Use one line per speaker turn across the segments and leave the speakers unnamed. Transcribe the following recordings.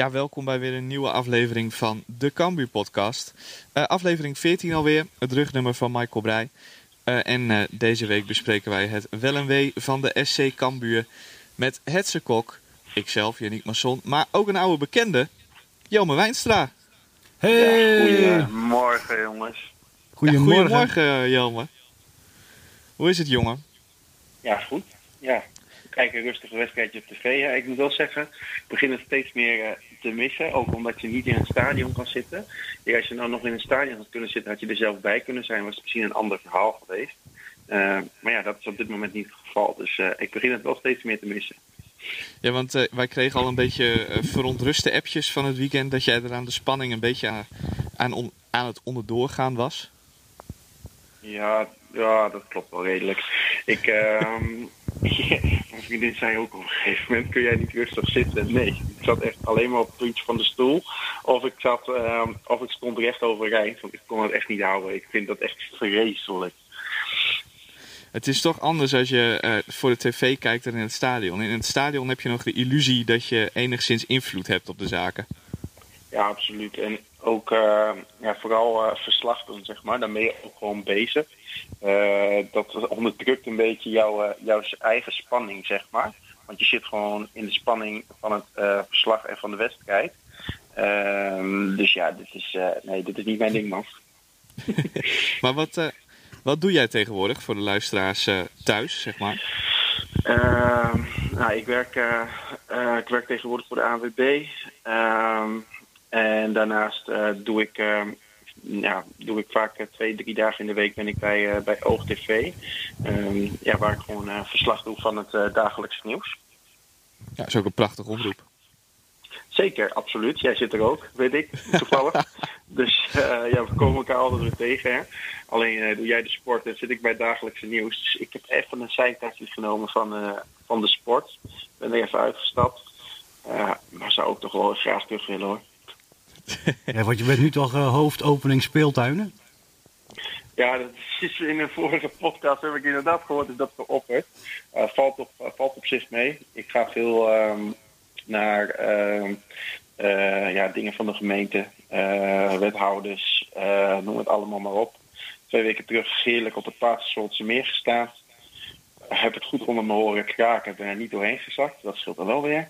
Ja, welkom bij weer een nieuwe aflevering van de Cambuur podcast. Uh, aflevering 14 alweer, het rugnummer van Michael Breij. Uh, en uh, deze week bespreken wij het wel en wee van de SC Cambuur met Hetze Kok, ikzelf, Yannick Masson, maar ook een oude bekende, Jelme Wijnstra.
Hey! Ja, goedemorgen jongens.
Goedemorgen. Ja, goedemorgen Jelme. Hoe is het jongen?
Ja, goed. Ja, kijk een rustige wedstrijdje op tv. Ik moet wel zeggen, ik begin het steeds meer uh, te missen. Ook omdat je niet in een stadion kan zitten. Ja, als je nou nog in een stadion had kunnen zitten, had je er zelf bij kunnen zijn. Was het misschien een ander verhaal geweest. Uh, maar ja, dat is op dit moment niet het geval. Dus uh, ik begin het wel steeds meer te missen.
Ja, want uh, wij kregen al een beetje verontruste appjes van het weekend dat jij er aan de spanning een beetje aan, aan, on, aan het onderdoorgaan was.
Ja, ja, dat klopt wel redelijk. Ik, uh, mijn vriendin zei ook op een gegeven moment, kun jij niet rustig zitten? Nee, ik zat echt alleen maar op het puntje van de stoel. Of ik, zat, uh, of ik stond recht overeind, want ik kon het echt niet houden. Ik vind dat echt vreselijk.
Het is toch anders als je uh, voor de tv kijkt dan in het stadion. In het stadion heb je nog de illusie dat je enigszins invloed hebt op de zaken.
Ja, absoluut. En ook uh, ja, vooral uh, verslag doen, zeg maar. Dan ben je ook gewoon bezig. Uh, dat onderdrukt een beetje jouw, jouw eigen spanning, zeg maar. Want je zit gewoon in de spanning van het verslag en van de wedstrijd. Ehm, dus ja, dit is, nee, dit is niet mijn ding, man.
maar wat, wat doe jij tegenwoordig voor de luisteraars thuis, zeg maar?
Ehm, nou, ik werk, ik werk tegenwoordig voor de ANWB. Ehm, en daarnaast uh, doe, ik, uh, ja, doe ik vaak uh, twee, drie dagen in de week ben ik bij, bij OogTV. Um, ja, waar ik gewoon verslag doe van het dagelijkse nieuws.
Ja, dat is ook een prachtig omroep.
Zeker, absoluut. Jij zit er ook, weet ik, toevallig. dus ja, we komen elkaar altijd weer tegen. Hè? Alleen doe jij de sport en zit ik bij het dagelijkse nieuws. Dus ik heb even een zijtijdje genomen van, van de sport. Ben er even uitgestapt. maar zou ook toch wel graag terug willen hoor.
Ja, want je bent nu toch uh, hoofdopening speeltuinen?
Ja, dat is in een vorige podcast heb ik inderdaad gehoord dat dat geopperd. Uh, valt, op, uh, valt op zich mee. Ik ga veel um, naar uh, ja, dingen van de gemeente, wethouders, noem het allemaal maar op. Twee weken terug heerlijk op het Patersoltse meer gestaan. Heb het goed onder mijn horen kraken, ben er niet doorheen gezakt. Dat scheelt er wel weer.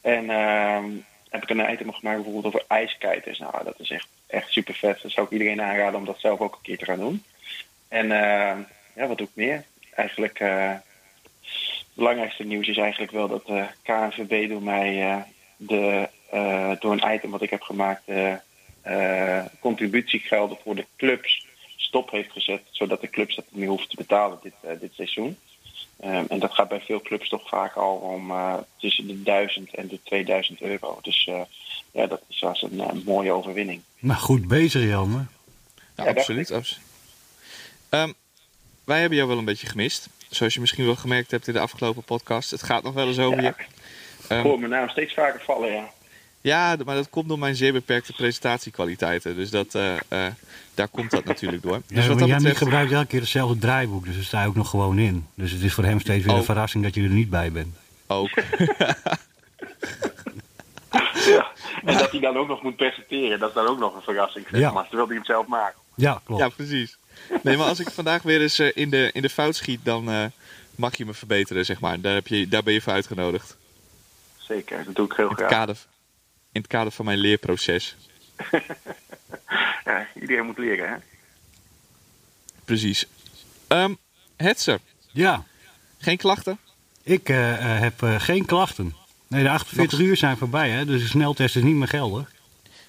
En ehm, heb ik een item gemaakt bijvoorbeeld over ijskijters. Nou, dat is echt, echt super vet. Dat zou ik iedereen aanraden om dat zelf ook een keer te gaan doen. En uh, ja, wat doe ik meer? Eigenlijk, uh, het belangrijkste nieuws is eigenlijk wel dat de KNVB door mij de, door een item wat ik heb gemaakt, contributiegelden voor de clubs stop heeft gezet. Zodat de clubs dat niet hoeven te betalen dit, dit seizoen. Um, en dat gaat bij veel clubs toch vaak al om uh, tussen de 1000 en de 2000 euro. Dus uh, ja, dat is was een, een, mooie overwinning.
Nou, goed bezig, Jan.
Ja, ja, absoluut. absoluut. Um, wij hebben jou wel een beetje gemist. Zoals je misschien wel gemerkt hebt in de afgelopen podcast. Het gaat nog wel eens over
ja,
je.
Ik hoor mijn naam steeds vaker vallen, ja.
Ja, maar dat komt door mijn zeer beperkte presentatiekwaliteiten. Dus dat, uh, uh, daar komt dat natuurlijk door.
Dus ja,
wat
dat Jan betreft... gebruikt elke keer hetzelfde draaiboek, dus daar sta je ook nog gewoon in. Dus het is voor hem steeds weer
Oh.
een verrassing dat je er niet bij bent.
Ook.
ja, en dat hij dan ook nog moet presenteren, dat is dan ook nog een verrassing. Zeg
Ja.
maar, terwijl hij hem zelf maakt.
Ja, klopt.
ja, precies. Nee, maar als ik vandaag weer eens uh, in, de, in de fout schiet, dan uh, mag je me verbeteren, zeg maar. Daar, heb je, daar ben je voor uitgenodigd.
Zeker, dat doe ik heel graag.
kader, in het kader van mijn leerproces.
ja, iedereen moet leren, hè?
Precies. Um, Hetzer,
Ja,
geen klachten?
ik uh, uh, heb uh, geen klachten. Nee, de 48
Nog-
uur zijn voorbij, hè? dus de sneltest is niet meer geldig.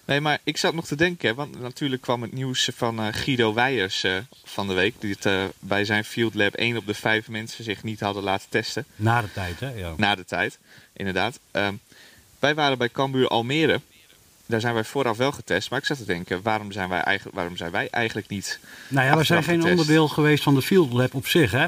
Nee, maar ik zat nog te denken, want natuurlijk kwam het nieuws van eh, Guido Weijers eh, van de week. Die het eh, bij zijn Field Lab 1 op de 5 mensen zich niet hadden laten testen.
Na de tijd, hè? Ja.
Na de tijd, inderdaad. Ehm, wij waren bij Cambuur Almere. Daar zijn wij vooraf wel getest. Maar ik zat te denken, waarom zijn wij eigenlijk, waarom zijn wij eigenlijk niet...
Nou ja, we zijn geen
getest.
onderdeel geweest van de Field Lab op zich, hè?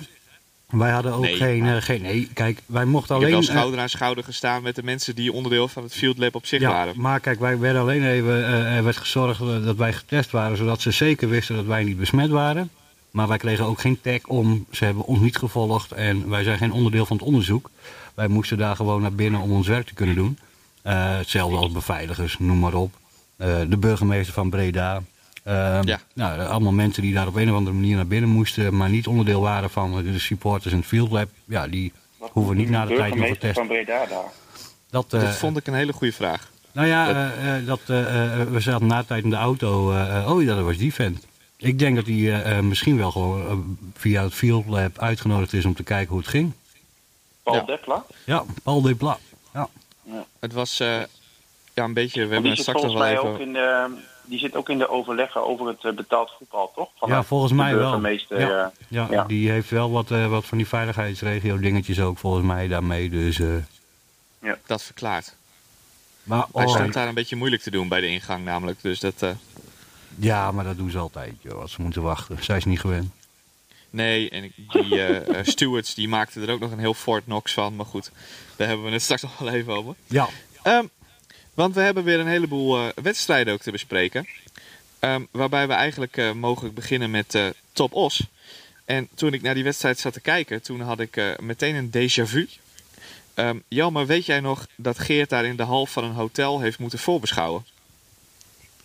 Wij hadden ook
Nee,
geen,
maar-
eh, geen... Nee, kijk, wij mochten
Ik heb
alleen...
wel
eh,
schouder aan schouder gestaan met de mensen die onderdeel van het Field Lab op zich
ja,
waren.
maar kijk, wij werden alleen even... eh, er werd gezorgd eh, dat wij getest waren, zodat ze zeker wisten dat wij niet besmet waren. Maar wij kregen ook geen tag om. Ze hebben ons niet gevolgd en wij zijn geen onderdeel van het onderzoek. Wij moesten daar gewoon naar binnen om ons werk te kunnen doen. Eh, hetzelfde als beveiligers, noem maar op. Eh, de burgemeester van Breda. Eh,
Ja.
nou, allemaal mensen die daar op een of andere manier naar binnen moesten, maar niet onderdeel waren van de supporters in het Field Lab. Ja, die
Wat
hoeven niet na de tijd nog
burgemeester
getest.
van Breda daar.
Dat, eh,
Dat vond ik een hele goede vraag.
nou ja, eh, eh, dat, eh, eh, we zaten na de tijd in de auto. eh, eh, oh ja, dat was die vent. Ik denk dat hij eh, eh, misschien wel gewoon eh, via het Field Lab uitgenodigd is om te kijken hoe het ging.
Paul
Ja.
Depla.
Ja, Paul de Pla. Ja.
Het was eh, ja, een beetje, we
Die
hebben het straks nog wel
mij
even...
ook in de, die zit ook in de overleggen over het eh, betaald voetbal, toch?
Ja, volgens
de
mij wel. Ja.
eh,
Ja,
Ja.
die heeft wel wat, eh, wat van die veiligheidsregio dingetjes ook volgens mij daarmee. Dus, eh,
Dat verklaart.
maar,
Hij
oh,
stond daar een beetje moeilijk te doen bij de ingang namelijk. Dus dat... eh,
Ja, maar dat doen ze altijd, joh, als ze moeten wachten. Zij is niet gewend.
Nee, en die eh, eh, stewards die maakten er ook nog een heel Fort Knox van. Maar goed, daar hebben we het straks nog wel even over.
Ja,
Ehm, want we hebben weer een heleboel eh, wedstrijden ook te bespreken. Ehm, waarbij we eigenlijk mogelijk beginnen met Top Os. En toen ik naar die wedstrijd zat te kijken, toen had ik meteen een déjà vu. Ehm Jelmer, weet jij nog dat Geert daar in de hal van een hotel heeft moeten voorbeschouwen?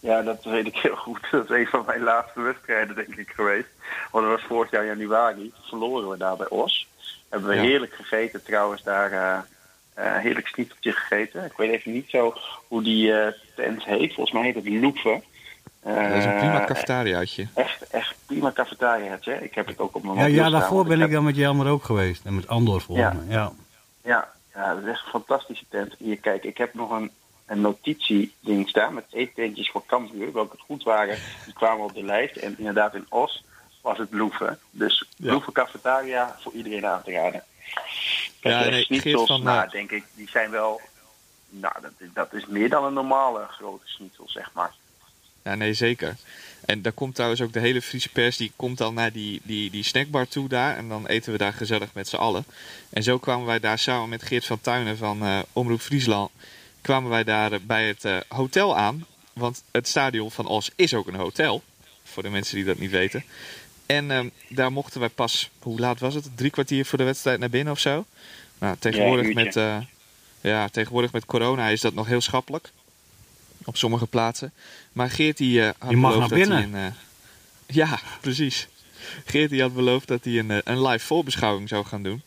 Ja, dat weet ik heel goed. Dat is een van mijn laatste wedstrijden, denk ik, geweest. Want dat was vorig jaar januari. Verloren we daar bij Os. Hebben we
Ja.
heerlijk gegeten trouwens daar. eh, heerlijk snieteltje gegeten. Ik weet even niet zo hoe die eh, tent heet. Volgens mij heet het Loeven.
dat is een prima cafetariaatje.
Echt, echt prima cafetariaatje. Ik heb het ook op mijn
ja, ja daarvoor ben
heb-
ik dan met Jelmer ook geweest. En met Andor volgens
Ja.
mij. Ja.
Ja, ja, dat is echt een fantastische tent. Hier, kijk, ik heb nog een, een notitieding staan met eetentjes voor Cambuur. Welke goed waren, die kwamen op de lijst. En inderdaad in Os was het Loeven. Dus
Ja.
Loeven Cafetaria voor iedereen aan te raden. Kijk,
Ja,
de
nee,
schnitzels,
van,
nou,
eh,
denk ik, die zijn wel... Nou, dat, is- dat is meer dan een normale grote schnitzel, zeg maar.
Ja, nee, zeker. En daar komt trouwens ook de hele Friese pers, die komt dan naar die, die, die snackbar toe daar. En dan eten we daar gezellig met z'n allen. En zo kwamen wij daar samen met Geert van Tuinen van eh, Omroep Friesland... kwamen wij daar eh, bij het eh, hotel aan. Want het stadion van Os is ook een hotel. Voor de mensen die dat niet weten. En ehm, daar mochten wij pas, hoe laat was het? Drie kwartier voor de wedstrijd naar binnen of zo? Nou, tegenwoordig, met, eh, ja, tegenwoordig met corona is dat nog heel schappelijk. Op sommige plaatsen. Maar Geert die, eh, had
Je mag
beloofd
naar
dat hij
binnen.
een... ja, precies. Geert die had beloofd dat hij een, een live voorbeschouwing zou gaan doen.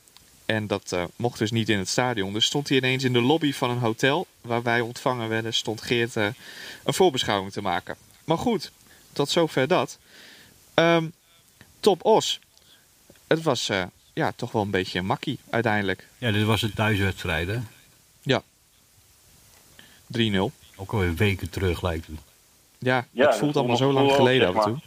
En dat eh, mocht dus niet in het stadion. Dus stond hij ineens in de lobby van een hotel waar wij ontvangen werden, stond Geert eh, een voorbeschouwing te maken. Maar goed, tot zover dat. Ehm, Top Os. Het was eh, ja, toch wel een beetje een makkie uiteindelijk. 3-0.
ja, dit was de thuiswedstrijd, hè? Ook alweer weken terug lijkt het.
Ja,
Ja,
het voelt allemaal zo lang geleden af en toe.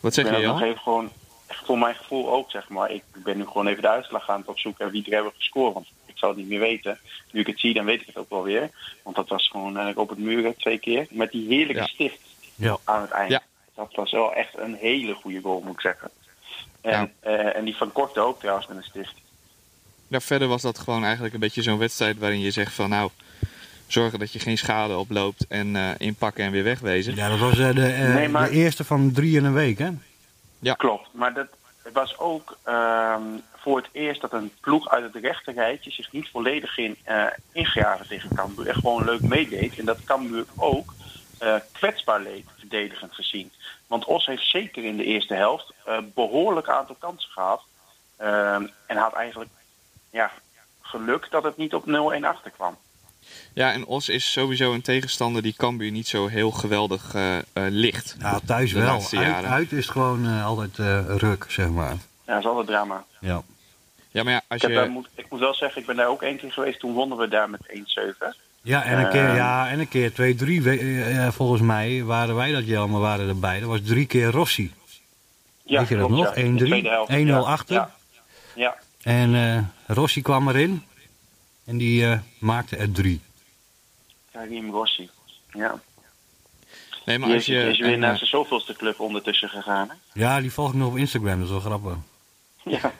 Wat zeg je,
ook nog
Jan?
even gewoon, voor mijn gevoel ook, zeg maar. Ik ben nu gewoon even de uitslag aan het opzoeken en wie er hebben gescoord. Want ik zou het niet meer weten. Nu ik het zie, dan weet ik het ook wel weer. Want dat was gewoon eigenlijk op het muren twee keer. Met die heerlijke
Ja.
stift
Ja.
aan het eind.
Ja.
Dat was wel echt een hele goede goal, moet ik zeggen. En, eh, en die van Korte ook trouwens met een stift.
Ja, verder was dat gewoon eigenlijk een beetje zo'n wedstrijd waarin je zegt van nou, zorgen dat je geen schade oploopt en eh, inpakken en weer wegwezen.
Ja, dat was eh, de, eh,
Nee, maar-
de eerste van drie in een week, hè?
Ja.
Klopt, maar dat was ook ehm, voor het eerst dat een ploeg uit het rechterrijtje zich niet volledig in, eh ingraven tegen Cambuur. En gewoon leuk meedeed. En dat Cambuur ook eh, kwetsbaar leed, verdedigend gezien. Want Os heeft zeker in de eerste helft eh behoorlijk aantal kansen gehad. Ehm, en had eigenlijk ja, geluk dat het niet op 0-1 achterkwam.
Ja, en Os is sowieso een tegenstander die Cambuur niet zo heel geweldig eh, eh, ligt.
Ja, thuis wel. Uit, is gewoon eh, altijd eh, ruk, zeg maar.
Ja, dat is altijd drama.
Ja.
Ja, maar ja, als
Ik, heb daar,
je...
moet, ik moet wel zeggen, ik ben daar ook één keer geweest. Toen wonnen we daar met 1-7.
Ja, en een keer,
Ehm.
ja, en een keer twee, drie, we- volgens mij waren wij dat, Jelmer, waren erbij. Dat was drie keer Rossi.
Ja,
Weet je dat
klopt,
nog?
ja. In de tweede
1-3,
helft.
1-0
Ja,
achter.
Ja, ja.
En eh, Rossi kwam erin. En die eh, maakte er drie.
Karim Rossi. Ja.
Nee, maar
Die
als
is,
je...
is weer
en,
naar
eh,
zijn zoveelste club ondertussen gegaan. Hè?
Ja, die volg ik nog op Instagram, dat is wel grappig.
Ja.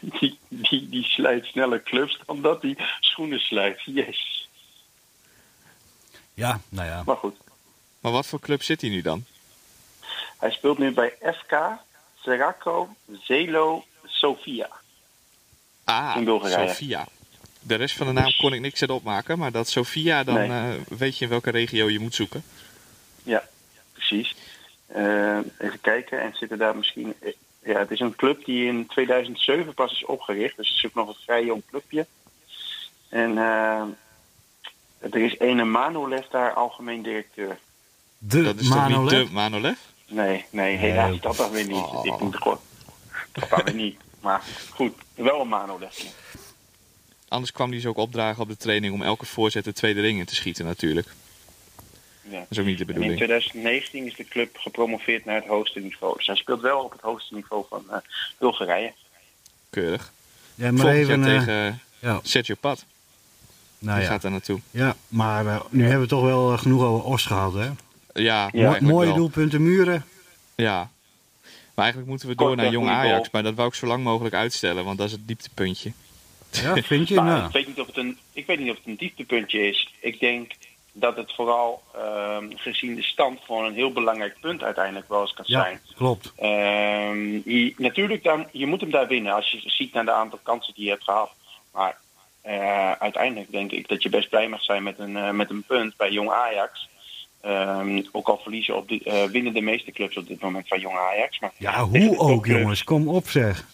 Die, die, die slijt sneller clubs dan dat die schoenen slijt. Yes.
Ja, nou ja.
Maar goed.
maar wat voor club zit hij nu dan?
Hij speelt nu bij FK Seraco Zelo Sofia.
Ah,
In Bulgarije.
Sofia. De rest van de naam kon ik niks uit opmaken, maar dat Sofia, dan
Nee.
eh, weet je in welke regio je moet zoeken.
Ja, precies. Eh, even kijken, en zitten daar misschien... eh, Ja, het is een club die in 2007 pas is opgericht. Dus het is ook nog een vrij jong clubje. En er is ene Manolev daar algemeen directeur.
De
Dat is toch niet de Manolev?
Nee, nee, helaas
Nee.
dat dan weer niet.
Oh.
Ik moet gewoon... Dat dan weer niet. Maar goed, wel een Manolev.
Anders kwam hij ze ook opdragen op de training om elke voorzet de tweede ring in te schieten natuurlijk.
Ja.
Dat is ook niet de
En in
bedoeling.
2019 is de club gepromoveerd naar het hoogste niveau. Dus hij speelt wel op het hoogste niveau van eh, Bulgarije.
Keurig.
Ja, maar
Volgend
even...
jaar
eh,
tegen
ja,
Sergio Pat.
nou
Die
ja.
gaat daar naartoe.
ja, maar eh, nu hebben we toch wel eh, genoeg over Os gehad, hè?
Ja,
Ja.
eigenlijk
Mooie
wel.
doelpunten, muren.
Ja. Maar eigenlijk moeten we door
Korte,
naar Jong Ajax. Maar dat wou ik zo lang mogelijk uitstellen, want dat is het dieptepuntje.
Ja, vind je?
Maar
Nou,
ik, weet niet of het een, ik weet niet of het een dieptepuntje is. Ik denk dat het vooral ehm, gezien de stand gewoon een heel belangrijk punt uiteindelijk wel eens kan
ja,
zijn.
klopt.
Ehm, je, natuurlijk, dan, je moet hem daar winnen als je ziet naar de aantal kansen die je hebt gehad. Maar eh, uiteindelijk denk ik dat je best blij mag zijn met een, eh, met een punt bij Jong Ajax. Ehm, ook al verliezen op de, eh, winnen de meeste clubs op dit moment van Jong Ajax. Maar
Ja, hoe ook, jongens. Kom op, zeg.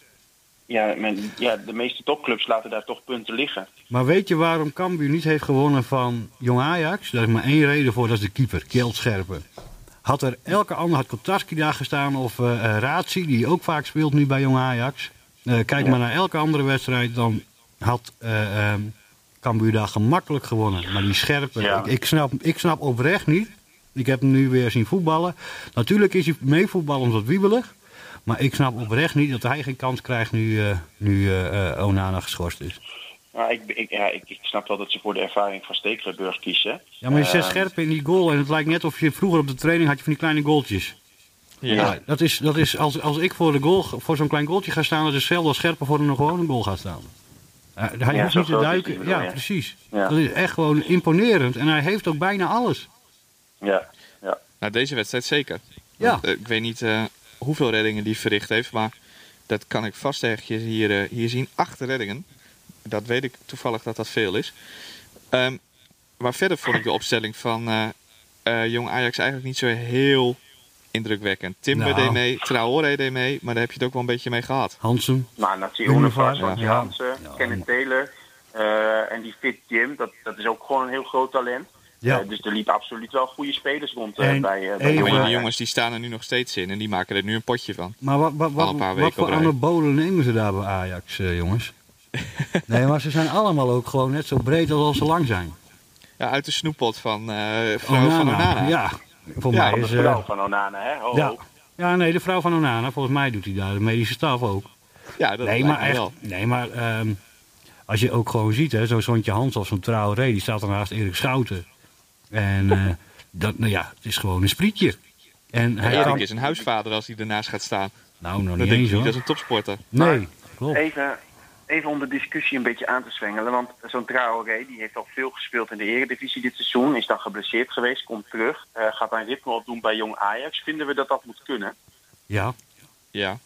Ja, men, ja, de meeste topclubs laten daar toch punten liggen.
Maar weet je waarom Cambuur niet heeft gewonnen van Jong Ajax? Daar is maar één reden voor, dat is de keeper, Kjeld Scherpen. Had er elke ander, had Kotarski daar gestaan of eh eh, Razi, die ook vaak speelt nu bij Jong Ajax. Kijk
Ja.
maar naar elke andere wedstrijd, dan had eh ehm, Cambuur daar gemakkelijk gewonnen. Maar die Scherpen,
Ja.
ik, ik, snap, ik snap oprecht niet. Ik heb hem nu weer zien voetballen. Natuurlijk is hij meevoetballend wat wiebelig. Maar ik snap oprecht niet dat hij geen kans krijgt nu, eh, nu eh, eh, Onana geschorst is.
Maar ik, ik, ja, ik, ik snap wel dat ze voor de ervaring van Stekelenburg kiezen.
Ja, maar je zet
Ehm,
scherp in die goal en het lijkt net of je vroeger op de training had je van die kleine goaltjes.
Ja.
Ja, dat is, dat is als, als ik voor, de goal, voor zo'n klein goaltje ga staan, dat is hetzelfde als scherper voor een gewone goal gaat staan. Eh, hij
Ja,
hoeft niet te duiken.
bedoel
Ja, precies.
Ja.
Dat is echt gewoon imponerend en hij heeft ook bijna alles.
Ja, ja.
Nou, deze wedstrijd zeker.
Ja.
Want, eh, ik weet niet eh, hoeveel reddingen die verricht heeft, maar dat kan ik vast ergens hier, hier zien. Acht reddingen. Dat weet ik toevallig dat dat veel is. Ehm, maar verder vond ik de opstelling van eh, eh, Jong Ajax eigenlijk niet zo heel indrukwekkend. Timber
Nou.
deed mee, Traoré deed mee, maar daar heb je het ook wel een beetje mee gehad.
Hansen. Ja.
Santi
Ja.
Hansen,
Ja.
Kenneth Taylor eh, en die Fit Jim, dat, dat is ook gewoon een heel groot talent.
Ja.
Eh, dus er liepen absoluut wel goede spelers rond eh,
En
bij, eh, bij
even-
Jong
Maar die
Ajax.
jongens die staan er nu nog steeds in en die maken er nu een potje van.
Maar wat, wat, wat, voor
rij.
anabolen nemen ze daar bij Ajax, eh, jongens? nee, maar ze zijn allemaal ook gewoon net zo breed als, als ze lang zijn.
Ja, uit de snoeppot van eh vrouw van
Onana. Ja, voor
Ja,
mij
Van de
is... eh,
vrouw van Onana, hè? Ho,
ja.
ho.
ja, nee, de vrouw van Onana. Volgens mij doet hij daar de medische staf ook.
Ja, dat
nee, maar echt.
wel.
Nee, maar ehm, als je ook gewoon ziet, hè, zo'n Sontje Hans of zo'n Traoré, die staat er naast Erik Schouten. En eh, dat, nou ja, het is gewoon een sprietje. En hij
Erik
kan...
is een huisvader als hij ernaast gaat staan.
Nou, nog niet eens hoor.
als een topsporter.
Nee, klopt.
Even, even om de discussie een beetje aan te zwengelen. Want zo'n Traoré die heeft al veel gespeeld in de Eredivisie dit seizoen. Is dan geblesseerd geweest, komt terug. eh, gaat een ritme opdoen bij Jong Ajax. Vinden we dat dat moet kunnen?
Ja,
Ja.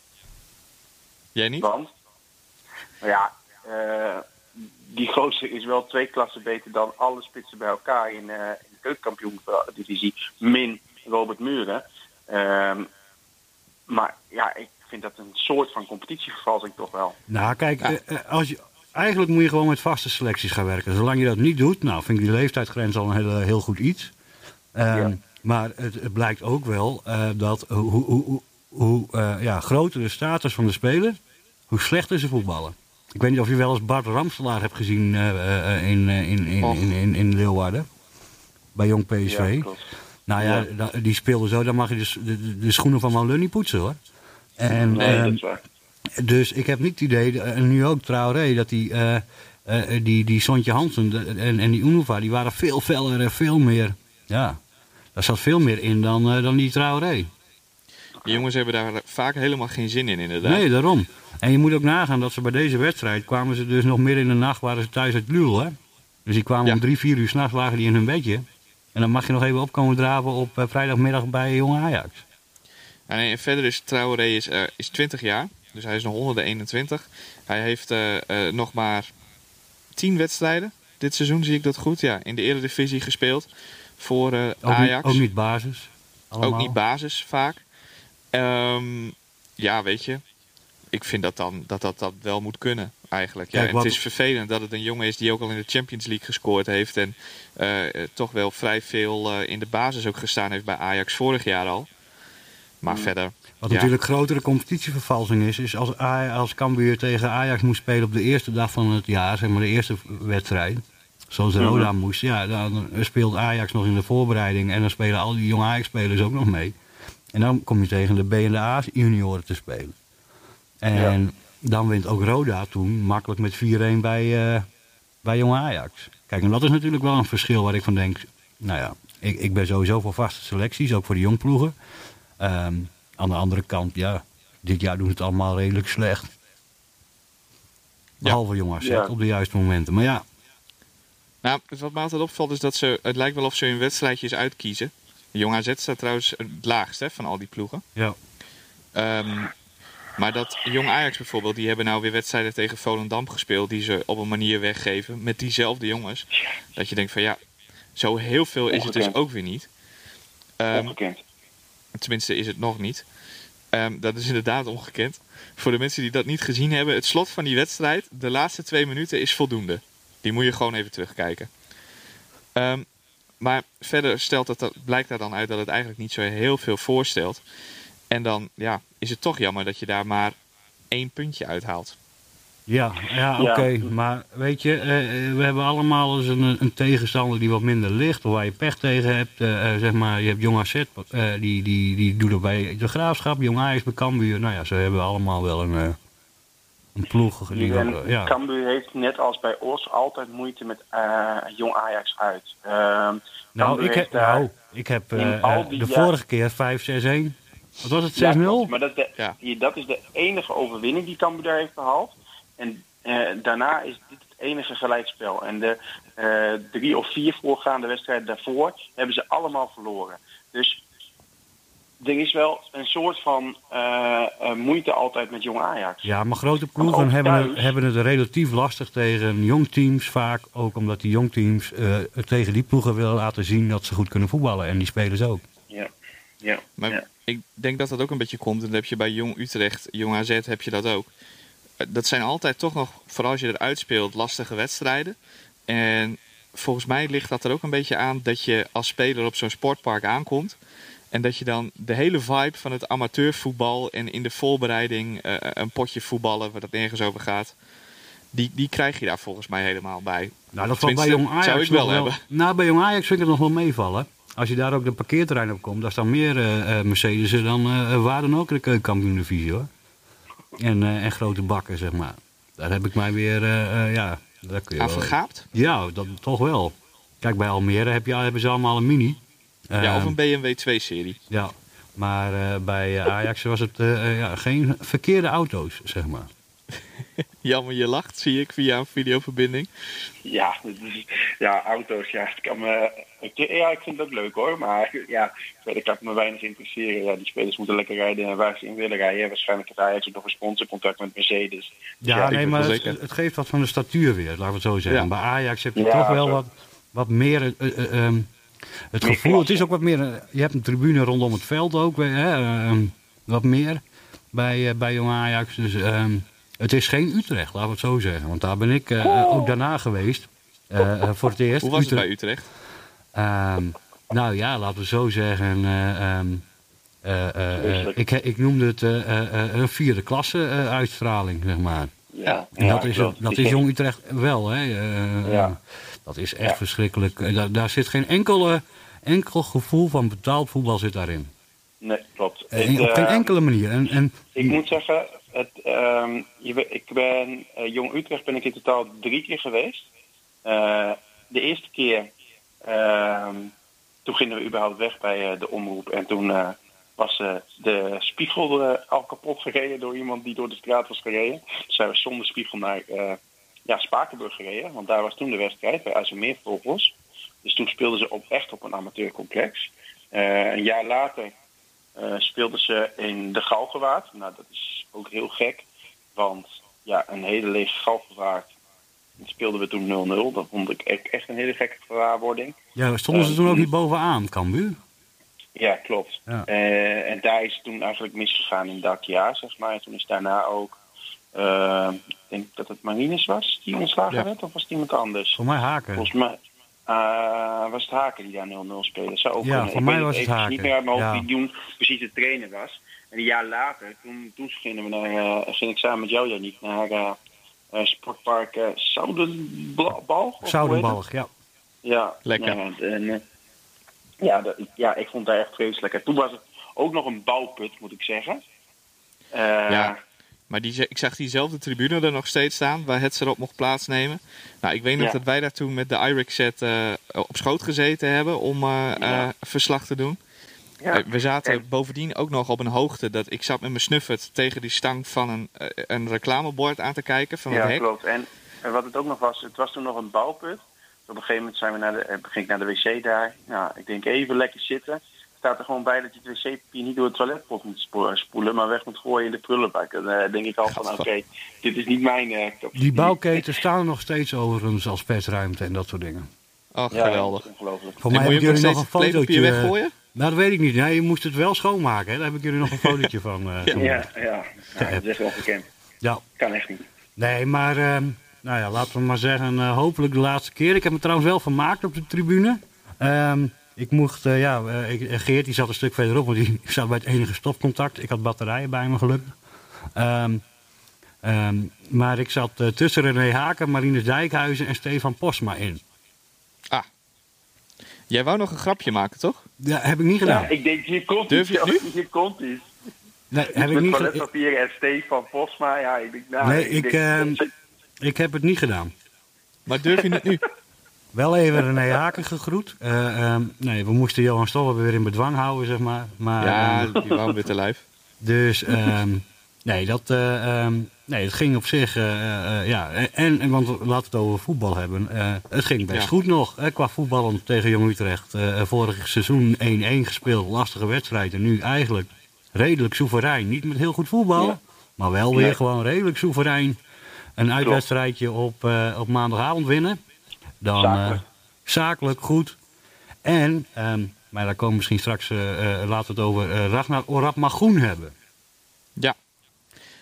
Jij niet?
Want, nou ja, eh, die gozer is wel twee klassen beter dan alle spitsen bij elkaar in, eh in de keukenkampioen-divisie. Min Robert Muren. Ehm, maar ja, ik vind dat een soort van competitievervalsing toch wel.
nou kijk,
Ja.
eh, eh, als je, eigenlijk moet je gewoon met vaste selecties gaan werken. Zolang je dat niet doet, nou vind ik die leeftijdsgrens al een heel, heel goed iets. Ehm,
Ja.
Maar het, het blijkt ook wel eh, dat hoe, hoe, hoe, hoe eh, ja, groter de status van de speler, hoe slechter ze voetballen. Ik weet niet of je wel eens Bart Ramselaar hebt gezien eh, eh, in, eh, in, in, in, in, in Leeuwarden. Bij Jong PSV.
Ja,
nou ja, die speelde zo, dan mag je de, s- de, de- de schoenen van Malunny poetsen hoor. En,
Nee,
ehm,
dat is waar.
dus ik heb niet het idee, en nu ook Traoré, dat die, eh eh, die, die Sontje Hansen de- en, en die Unuva, die waren veel feller en veel meer, ja, daar zat veel meer in dan, eh, dan die Traoré.
Die jongens hebben daar vaak helemaal geen zin in, inderdaad.
Nee, daarom. En je moet ook nagaan dat ze bij deze wedstrijd kwamen ze dus nog midden in de nacht, waren ze thuis uit Lul, hè. Dus die kwamen
Ja.
om drie, vier uur s'nachts lagen die in hun bedje. En dan mag je nog even opkomen draven op eh, vrijdagmiddag bij Jong Ajax.
En, verder is Traoré is, eh, is 20 jaar, dus hij is nog onder de 21. Hij heeft eh, eh, nog maar tien wedstrijden. Dit seizoen zie ik dat goed. Ja, in de Eredivisie gespeeld voor uh,
Ook,
Ajax.
Niet, ook niet basis. Allemaal.
Ook niet basis vaak. Ehm, ja, weet je. Ik vind dat dan dat dat, dat wel moet kunnen eigenlijk. Ja,
Kijk,
en
wat-
Het is vervelend dat het een jongen is die ook al in de Champions League gescoord heeft. En toch wel vrij veel in de basis ook gestaan heeft bij Ajax vorig jaar al. Maar verder.
Wat
ja.
natuurlijk grotere competitievervalsing is, is als, A- als Cambuur tegen Ajax moest spelen op de eerste dag van het jaar, zeg maar de eerste wedstrijd. Zoals. Roda moest, ja, dan speelt Ajax nog in de voorbereiding en dan spelen al die jonge Ajax-spelers ook nog mee. En dan kom je tegen de B en de A junioren te spelen. En dan wint ook Roda toen makkelijk met 4-1 bij, eh, bij jonge Ajax. Kijk, en dat is natuurlijk wel een verschil waar ik van denk, nou ja, ik, ik ben sowieso voor vaste selecties, ook voor de jongploegen. Ehm, aan de andere kant, ja, dit jaar doen ze het allemaal redelijk slecht. Behalve jong AZ
Ja.
op de juiste momenten. Maar ja,
Nou, wat me altijd opvalt is dat ze. Het lijkt wel of ze hun wedstrijdjes uitkiezen. Jong AZ staat trouwens het laagst hè, van al die ploegen.
ja.
Ehm, maar dat Jong Ajax bijvoorbeeld, die hebben nou weer wedstrijden tegen Volendam gespeeld. Die ze op een manier weggeven met diezelfde jongens. Dat je denkt van ja, zo heel veel is het dus ook weer niet. Ehm,
Ongekend.
Tenminste is het nog niet. Ehm, dat is inderdaad ongekend. Voor de mensen die dat niet gezien hebben, het slot van die wedstrijd, de laatste twee minuten is voldoende. Die moet je gewoon even terugkijken. Ehm, maar verder stelt dat- blijkt daar dan uit dat het eigenlijk niet zo heel veel voorstelt. En dan ja, is het toch jammer dat je daar maar één puntje uithaalt.
Ja, ja
Ja.
oké. Maar weet je, eh, eh, we hebben allemaal eens een, een tegenstander die wat minder ligt. Of waar je pech tegen hebt. Eh, zeg maar, je hebt Jong AZ, eh, die, die, die doet het bij de Graafschap. Jong Ajax bij Cambuur. Nou ja, ze hebben allemaal wel een, eh, een ploeg. Die wel, ja.
Cambuur heeft net als bij Os altijd moeite met eh, jong Ajax uit. Ehm,
Nou,
Cambuur
ik
heeft
heb,
daar-
nou, ik heb
in al die
de vorige keer 5-6-1. Wat was het, 6-0?
Ja, klopt. maar dat de, dat is de enige overwinning die Cambuur daar heeft behaald. En eh, daarna is dit het enige gelijkspel. En de eh, drie of vier voorgaande wedstrijden daarvoor hebben ze allemaal verloren. Dus er is wel een soort van eh, moeite altijd met jong Ajax.
Ja, maar grote ploegen hebben het, hebben het relatief lastig tegen jong teams vaak. Ook omdat die jong teams eh, tegen die ploegen willen laten zien dat ze goed kunnen voetballen. En die spelen ze ook.
Ja, ja,
Maar
ja.
ik denk dat dat ook een beetje komt. En dat heb je bij Jong Utrecht, Jong AZ heb je dat ook. Eh, Dat zijn altijd toch nog, vooral als je eruit speelt, lastige wedstrijden. En volgens mij ligt dat er ook een beetje aan dat je als speler op zo'n sportpark aankomt. En dat je dan de hele vibe van het amateurvoetbal en in de voorbereiding eh, een potje voetballen, waar dat nergens over gaat. Die, die krijg je daar volgens mij helemaal bij.
Nou, dat valt bij Jong Ajax
zou ik wel hebben.
Nou, bij Jong Ajax vind ik het nog wel meevallen. Als je daar ook de parkeerterrein op komt, daar staan meer eh, Mercedes'en dan eh waar dan ook in de keukenkampioen-divisie hoor. En, eh, en grote bakken, zeg maar. Daar heb ik mij weer, eh, eh, ja, daar kun je wel...
vergaapt?
Ja, dat toch wel. Kijk, bij Almere heb je, hebben ze allemaal een mini.
Ja, of
Ehm,
een BMW 2-serie.
Ja, maar bij Ajax was het ja, geen verkeerde auto's, zeg maar.
Jammer, je lacht, zie ik via een videoverbinding.
Ja, ja, auto's, ja. Het kan me, ik, ja, ik vind het ook leuk hoor. Maar ja, verder kan het me weinig interesseren. Ja, die spelers moeten lekker rijden waar ze in willen rijden. Waarschijnlijk heeft Ajax ook nog een sponsorcontact met Mercedes.
Ja,
Ja, ik
nee, maar het, het geeft wat van de statuur weer, laten we het zo zeggen.
Ja.
Bij Ajax heb je
Ja,
toch wel
zo.
wat, wat meer... eh, eh, ehm, het
Meer
gevoel, het is ook wat meer... eh, je hebt een tribune rondom het veld ook, eh, hè, ehm, wat meer bij, eh, bij Jong Ajax. Dus ehm, het is geen Utrecht, laten we het zo zeggen. Want daar ben ik eh, ook daarna geweest, eh, eh, voor het eerst.
Hoe was het
Utrecht-
bij Utrecht?
Ehm, nou ja, laten we zo zeggen. eh, ehm, eh, eh, eh, ik, ik noemde het een vierde klasse uitstraling, zeg maar.
Ja,
En dat is,
klopt.
het- dat is Jong Utrecht wel, hè?
Ja.
Dat is echt
Ja.
verschrikkelijk. Daar, daar zit geen enkele, enkel gevoel van betaald voetbal zit daarin.
Nee, klopt. Het,
op geen enkele manier. En, en,
Ik moet zeggen, ehm, ik ben eh, Jong Utrecht ben ik in totaal drie keer geweest. Eh, de eerste keer, ehm, toen gingen we überhaupt weg bij eh, de omroep. En toen was de spiegel al kapot gereden door iemand die door de straat was gereden. Dus zijn we zonder spiegel naar ja, Spakenburg gereden. Want daar was toen de wedstrijd bij IJsselmeervogels. Dus toen speelden ze op, echt op een amateurcomplex. Een jaar later eh, speelden ze in de Galgenwaard. Nou, dat is ook heel gek. Want ja, een hele lege Galgenwaard speelden we toen 0-0. Dat vond ik e- echt een hele gekke gewaarwording.
Ja, stonden ze toen ook
die-
niet bovenaan, Cambuur?
Ja, klopt.
Ja.
Eh, en daar is het toen eigenlijk misgegaan in dat jaar, zeg maar. En toen is daarna ook, eh, ik denk dat het Marines was die ontslagen
Ja.
werd, of was het iemand anders?
Voor mij haken.
Volgens mij eh, was het Haken die daar 0-0 speelde. Zou ook
Ja,
kunnen.
voor
Ik
mij
weet
was het
even
Haken.
niet meer uit mijn hoofd
Ja.
wie toen precies de trainer was. En een jaar later, toen, toen gingen we naar, eh, ging ik samen met jou, Janiek, naar eh, eh, sportpark eh Zoudenbalg.
Zoudenbalg, ja.
Ja.
Lekker.
Ja, en, eh, ja, dat- ja, ik vond het echt vreselijk. En toen was het ook nog een bouwput, moet ik zeggen. Eh,
Ja. Maar die, ik zag diezelfde tribune er nog steeds staan, waar het erop mocht plaatsnemen. Nou, ik weet nog
Ja.
dat wij daar toen met de IRIX set eh, op schoot gezeten hebben om eh,
Ja.
eh, verslag te doen.
ja.
We zaten
En-
bovendien ook nog op een hoogte dat ik zat met mijn snuffert tegen die stang van een, een reclamebord aan te kijken van het
Ja,
hek.
klopt. En, en wat het ook nog was, het was toen nog een bouwput. Op een gegeven moment zijn we naar de, ging ik naar de wc daar. Nou, ik denk even lekker zitten. Staat er gewoon bij dat je het wc-papier niet door het toiletpot moet spo- spoelen, maar weg moet gooien in de prullenbak. Dan eh, denk ik al van, oké, dit is niet mijn eh
Die bouwketen staan er nog steeds overigens als persruimte en dat soort dingen.
Oh,
Ja,
geweldig.
ongelooflijk.
Voor
En
mij
moet
hebben
je ook nog
jullie nog een fotootje.
weggooien?
Nou, dat weet ik niet. Nee, je moest het wel schoonmaken. Hè? Daar heb ik jullie nog een fotootje van. eh,
Ja.
gemaakt.
Ja, ja. Nou, dat is echt ongekend.
ja.
Kan echt niet.
Nee, maar ehm, nou ja, laten we maar zeggen, eh, hopelijk de laatste keer. Ik heb me trouwens wel vermaakt op de tribune. Ehm, ik mocht, eh, ja, eh, ik- eh, Geert die zat een stuk verderop, want die zat bij het enige stopcontact. Ik had batterijen bij me gelukkig. Ehm, ehm, maar ik zat tussen René Haken, Marines Dijkhuizen en Stefan Posma in.
Ah. Jij wou nog een grapje maken, toch?
Ja, heb ik niet gedaan.
Ja, ik denk, hier komt
Durf je het
iets. Hier komt iets.
nee, heb ik
Met
niet gedaan.
toiletpapier en Stefan Posma. Ja, ik denk, nou,
Nee, ik,
denk,
ehm, Ik heb het niet gedaan.
Maar durf je het nu?
Wel even René Haken gegroet. Eh, ehm, nee, we moesten Johan Stolper weer in bedwang houden, zeg maar. maar
Ja,
ehm,
die wou weer te lijf.
Dus ehm, nee, dat, eh, nee, het ging op zich, eh, ja, en, en want laten we het over voetbal hebben. Het ging best
Ja.
goed nog, qua voetballen tegen Jong Utrecht. Vorig seizoen 1-1 gespeeld, lastige wedstrijd. En nu eigenlijk redelijk soeverein. Niet met heel goed voetbal,
Ja.
maar wel weer
Nee.
gewoon redelijk soeverein. Een uitwedstrijdje op, op maandagavond winnen. Dan eh,
Zakelijk.
zakelijk goed. En, ehm, maar daar komen we misschien straks, eh, eh, laten we het over eh, Ragnar Orap Magoen hebben.
Ja.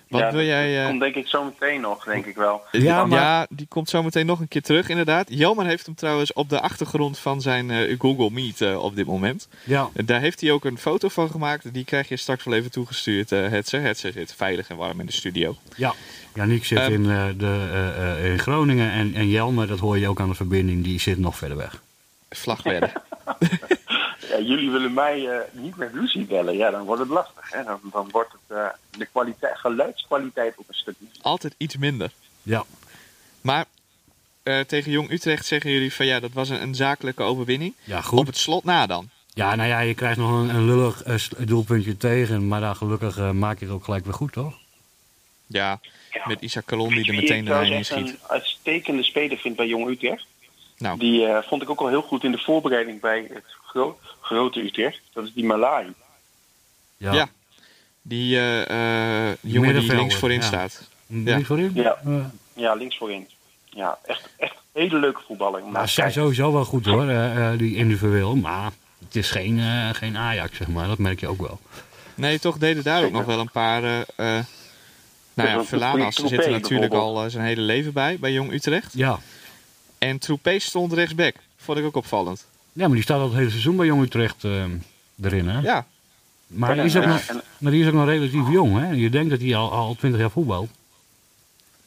Wat
ja,
wil jij...
Dat
eh,
komt denk ik zo meteen nog, denk ik wel.
Ja,
ja, die komt zo meteen nog een keer terug, inderdaad. Jelmer heeft hem trouwens op de achtergrond van zijn eh, Google Meet eh, op dit moment.
Ja,
En daar heeft hij ook een foto van gemaakt. Die krijg je straks wel even toegestuurd, eh Hetzer. Hetzer zit veilig en warm in de studio.
ja. Janiek zit
Ehm.
in, eh, de, eh, eh, in Groningen en, en Jelmer, dat hoor je ook aan de verbinding, die zit nog verder weg.
Vlag werden.
Ja, jullie willen mij eh, niet met Lucie bellen. Ja, dan wordt het lastig. Hè? Dan, dan wordt het, eh, de kwaliteit, geluidskwaliteit ook een stuk minder.
Altijd iets minder.
Ja,
Maar eh, tegen Jong Utrecht zeggen jullie van ja, dat was een, een zakelijke overwinning.
ja
Op
goed.
het slot na dan.
Ja, nou ja, je krijgt nog een, een lullig eh, doelpuntje tegen, maar dan gelukkig eh, maak je het ook gelijk weer goed, toch?
Ja,
Ja.
met Isaac Kalon die er meteen de lijn in schiet.
een uitstekende speler vind bij Jong Utrecht.
Nou,
Die eh, vond ik ook al heel goed in de voorbereiding bij het gro- grote Utrecht. Dat is die Malai.
Ja.
Ja. die eh, eh, jongen die links voorin
ja.
staat. Ja.
voorin?
Ja. Ja, links voorin. Ja, echt, echt hele leuke voetballer.
nou, ze zijn sowieso wel goed hoor, eh, eh, die individueel, maar het is geen, eh, geen Ajax, zeg maar. Dat merk je ook wel.
Nee, toch deden daar ook nog wel een paar... eh, eh, nou ja, Verlanas zit er natuurlijk al zijn hele leven bij, bij Jong Utrecht.
Ja.
En Troepé stond rechtsback. Vond ik ook opvallend.
Ja, maar die staat al het hele seizoen bij Jong Utrecht eh, erin, hè?
Ja,
Maar, die is ook
ja,
nog,
en-
maar die is ook nog relatief jong, hè? Je denkt dat hij al, al 20 jaar voetbalt.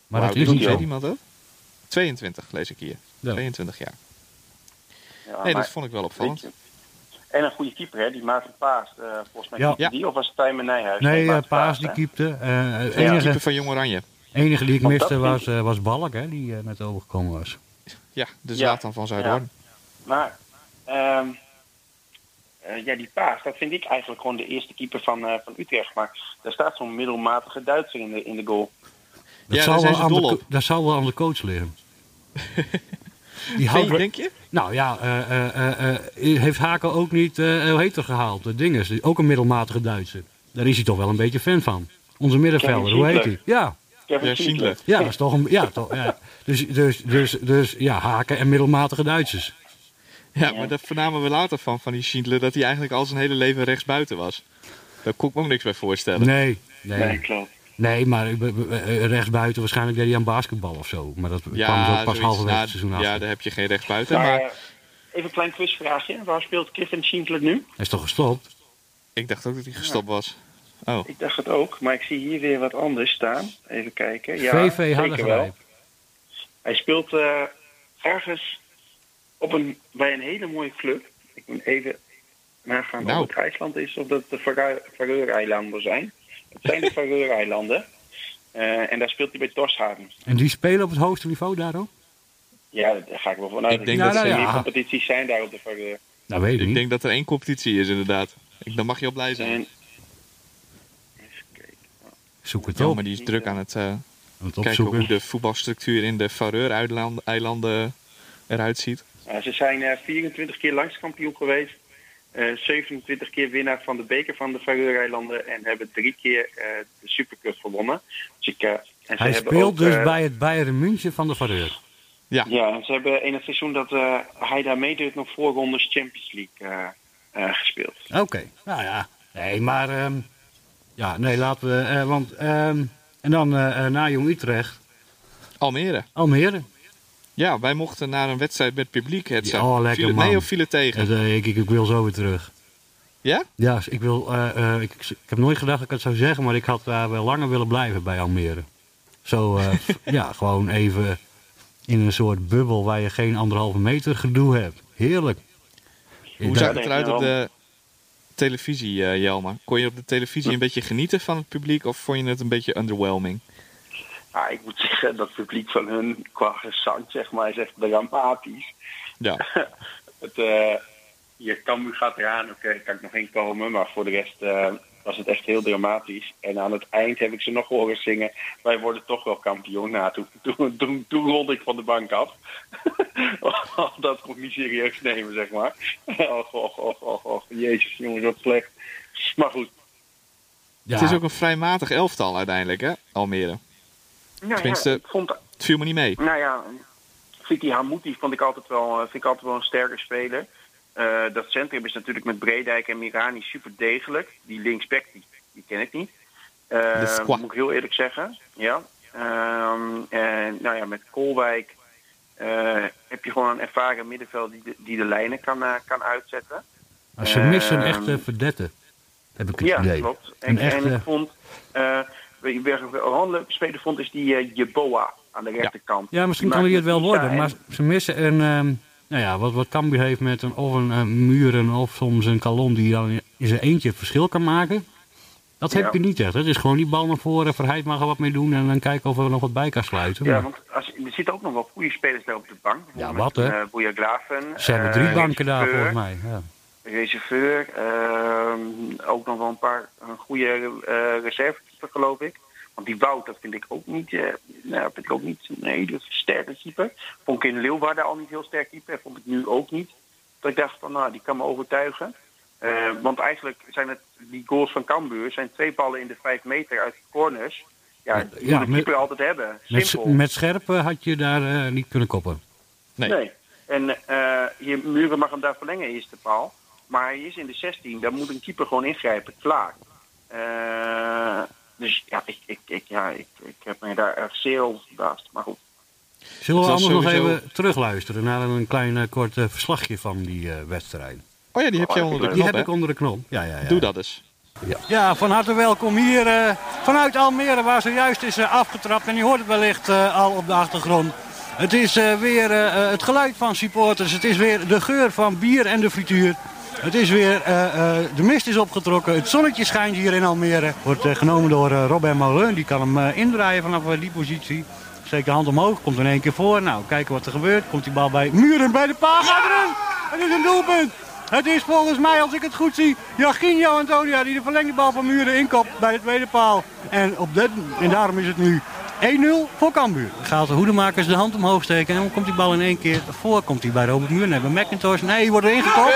Maar
Hoe
dat
oud
is niet zo.
iemand dat? 22 lees ik hier.
Ja.
22 jaar.
ja,
Nee,
maar-
dat vond ik wel opvallend.
En een goede keeper, hè? Die Maarten Paas. eh, volgens mij
Ja.
die of was het Tijmen Nijhuis?
Nee, eh, Paas die
hè?
keepte. Eh,
Ja.
enige,
Keeper van Jong Oranje.
enige die ik
Want
miste
dat
was, was Balk, hè? Die net overgekomen was.
Ja, de
Ja.
Zlatan van Zuidhoorn.
Maar ehm, eh, ja, die Paas, dat vind ik eigenlijk gewoon de eerste keeper van, eh, van Utrecht. Maar daar staat zo'n middelmatige Duitser in de, in de goal.
Dat,
Ja,
zal wel aan de, dat zal wel aan de coach liggen. Die houdt,
denk je?
nou ja, eh, eh, eh, eh, heeft Haken ook niet, eh hoe heet er gehaald? De dinges, die- ook een middelmatige Duitser. Daar is hij toch wel een beetje fan van. Onze middenvelder, hoe heet hij? Ja,
Kevin
Ja.
Ja, dat is toch een. Ja, toch, ja. Dus, dus, dus, dus ja, haken en middelmatige Duitsers.
Ja, maar daar vernamen we later van, van die Schindler, dat hij eigenlijk al zijn hele leven rechtsbuiten was. Daar kon ik me ook niks bij voorstellen.
Nee, nee.
Nee,
Nee,
klopt.
maar eh, eh, rechtsbuiten waarschijnlijk deed hij aan basketbal of zo. Maar dat kwam ook pas halverwege
Nou,
het seizoen af.
Ja, daar heb je geen rechtsbuiten.
Maar,
Maar
eh, even een klein quizvraagje. Waar speelt Kevin Schindler nu?
Hij is toch gestopt?
ik dacht ook dat hij gestopt was. Oh,
Ik dacht het ook, maar ik zie hier weer wat anders staan. Even kijken. Ja,
VV.
Hij speelt eh, ergens op een, bij een hele mooie club. Ik moet even nagaan
Nou.
of het IJsland is of dat het de Faroe- Faroe-eilanden zijn. Het zijn de Faroe-eilanden. Eh, en daar speelt hij bij Torshavn.
En die spelen op het hoogste niveau daar ook?
Ja, daar ga ik wel vanuit.
Ik denk
dat
dat
er
ja.
competities zijn daar op de Faroe.
Dat weet ik
ik
niet.
denk dat er één competitie is inderdaad. Ik, dan mag je al blij zijn.
En... Even kijken.
Zoek het
Ja,
op.
maar die is druk aan het eh,
Aan het
kijken
opzoeken.
hoe de voetbalstructuur in de Faroe-eilanden eruit ziet.
Ja, ze zijn eh, 24 keer landskampioen geweest. eh, 27 keer winnaar van de beker van de Faroe-eilanden. En hebben drie keer eh, de Supercup gewonnen. Dus ik, eh, en ze
Hij speelt
ook,
dus
eh,
bij het Bayern München van de Vareur.
Ja,
Ja, ze hebben in het seizoen dat eh, hij daar meedeed nog voorrondes Champions League eh, eh, gespeeld.
Oké, nou ja. Nee, maar... ehm, ja, nee, laten we... eh, want... ehm, en dan eh, eh, na Jong Utrecht,
Almere.
Almere.
Ja, wij mochten naar een wedstrijd met publiek. Het
Ja, oh, lekker,
viel het
man.
mee of viel het tegen?
Eh, ik, ik, ik wil zo weer terug.
Ja?
Ja, ik, wil, eh, eh, ik, ik heb nooit gedacht dat ik het zou zeggen, maar ik had daar wel langer willen blijven bij Almere. Zo, eh, ja, gewoon even in een soort bubbel waar je geen anderhalve meter gedoe hebt. Heerlijk.
Hoe zag het eruit op de televisie, eh Jelma? Kon je op de televisie een beetje genieten van het publiek of vond je het een beetje underwhelming?
Ah, ik moet zeggen, dat publiek van hun qua gezang, zeg maar, is echt dramatisch.
Ja,
Het, eh je Cambuur gaat eraan, oké, kan ik nog in komen. Maar voor de rest eh, was het echt heel dramatisch. En aan het eind heb ik ze nog horen zingen. Wij worden toch wel kampioen. Nou, toen, toen, toen, toen rolde ik van de bank af. dat kon ik niet serieus nemen, zeg maar. Och, och, och, och, och. Jezus, jongens, wat slecht. Maar goed.
ja,
het is ook een vrij matig elftal uiteindelijk, hè, Almere.
Nou,
Tenminste-
ja, vond,
Het viel me niet mee.
Nou ja, Vicky Hamouti vond ik altijd wel, eh, vind ik altijd wel een sterke speler. Eh, dat centrum is natuurlijk met Bredijk en Mirani super degelijk. Die linksback, die, die ken ik niet.
Squad.
moet ik heel eerlijk zeggen. Ja. Ehm, en nou ja, met Kolwijk eh, heb je gewoon een ervaren middenveld die de, die de lijnen kan, kan uitzetten.
Maar ze missen een
Ehm,
echte verdette. Heb ik het
Ja,
idee.
klopt.
Een
En, en
echte-
ik vond, eh wie ik wel een leuke speler vond, is die eh, Jeboa aan de rechterkant.
Ja, misschien
Die
kan hij
maakt
het wel worden.
en-
Maar ze missen een... ehm, nou ja, wat, wat Cambuur heeft met een, of een eh, muren of soms een kalon die dan in zijn eentje het verschil kan maken. Dat heb
Ja.
je niet echt. Het is gewoon die bal naar voren, Verheid mag er wat mee doen en dan kijken of er nog wat bij kan sluiten.
Ja, want als, er zitten ook nog wel goede spelers daar op de bank.
Ja, wat, hè?
met, eh, Boeja Graven.
ze hebben drie banken daar volgens mij. Ja.
Reserveur. ehm, ook nog wel een paar een goede eh reservekeeper, geloof ik. Want die Wout, dat vind ik ook niet, eh nou, vind ik ook niet een hele sterke keeper. Vond ik in Leeuwarden al niet heel sterk keeper. Vond ik nu ook niet. Dat ik dacht van, nou, die kan me overtuigen. Eh, want eigenlijk zijn het, die goals van Cambuur zijn twee ballen in de vijf meter uit de corners. Ja, die
Ja,
moet de
met-
keeper altijd hebben.
Met,
Simpel.
met scherpe had je daar eh, niet kunnen koppen.
Nee.
Nee. En eh je Muren mag hem daar verlengen, is de paal. Maar hij is in de 16, daar moet een keeper gewoon ingrijpen, klaar. Dus ja, ik, ik, ik, ja ik, ik heb me daar echt zeer over verbaasd. Maar goed.
Zullen we anders nog even terugluisteren naar een klein eh, kort eh, verslagje van die eh, wedstrijd?
Oh ja, die heb je onder de
Die
knop,
heb
hè?
ik onder de knop. Ja, ja, ja.
Doe dat eens.
Ja, van harte welkom hier eh, vanuit Almere, waar zojuist is afgetrapt. En je hoort het wellicht eh, al op de achtergrond. Het is eh, weer het geluid van supporters. Het is weer de geur van bier en de frituur. Het is weer, eh, eh, de mist is opgetrokken. Het zonnetje schijnt hier in Almere. Wordt eh, genomen door Robert Moleun. Die kan hem indraaien vanaf die positie. Steekt de hand omhoog, komt in één keer voor. Nou, kijken wat er gebeurt. Komt die bal bij Muren bij de paal. Gaat erin! Het is een doelpunt! Het is volgens mij, als ik het goed zie, Jachinho Antonia die de verlengde bal van Muren inkopt bij de tweede paal. En, op de, en daarom is het nu 1-0 voor Cambuur. Gaat de hoedemakers de hand omhoog steken en dan komt die bal in één keer voor. Komt hij bij Robert Muren. Nee, bij McIntosh. Nee, wordt er ingekopt.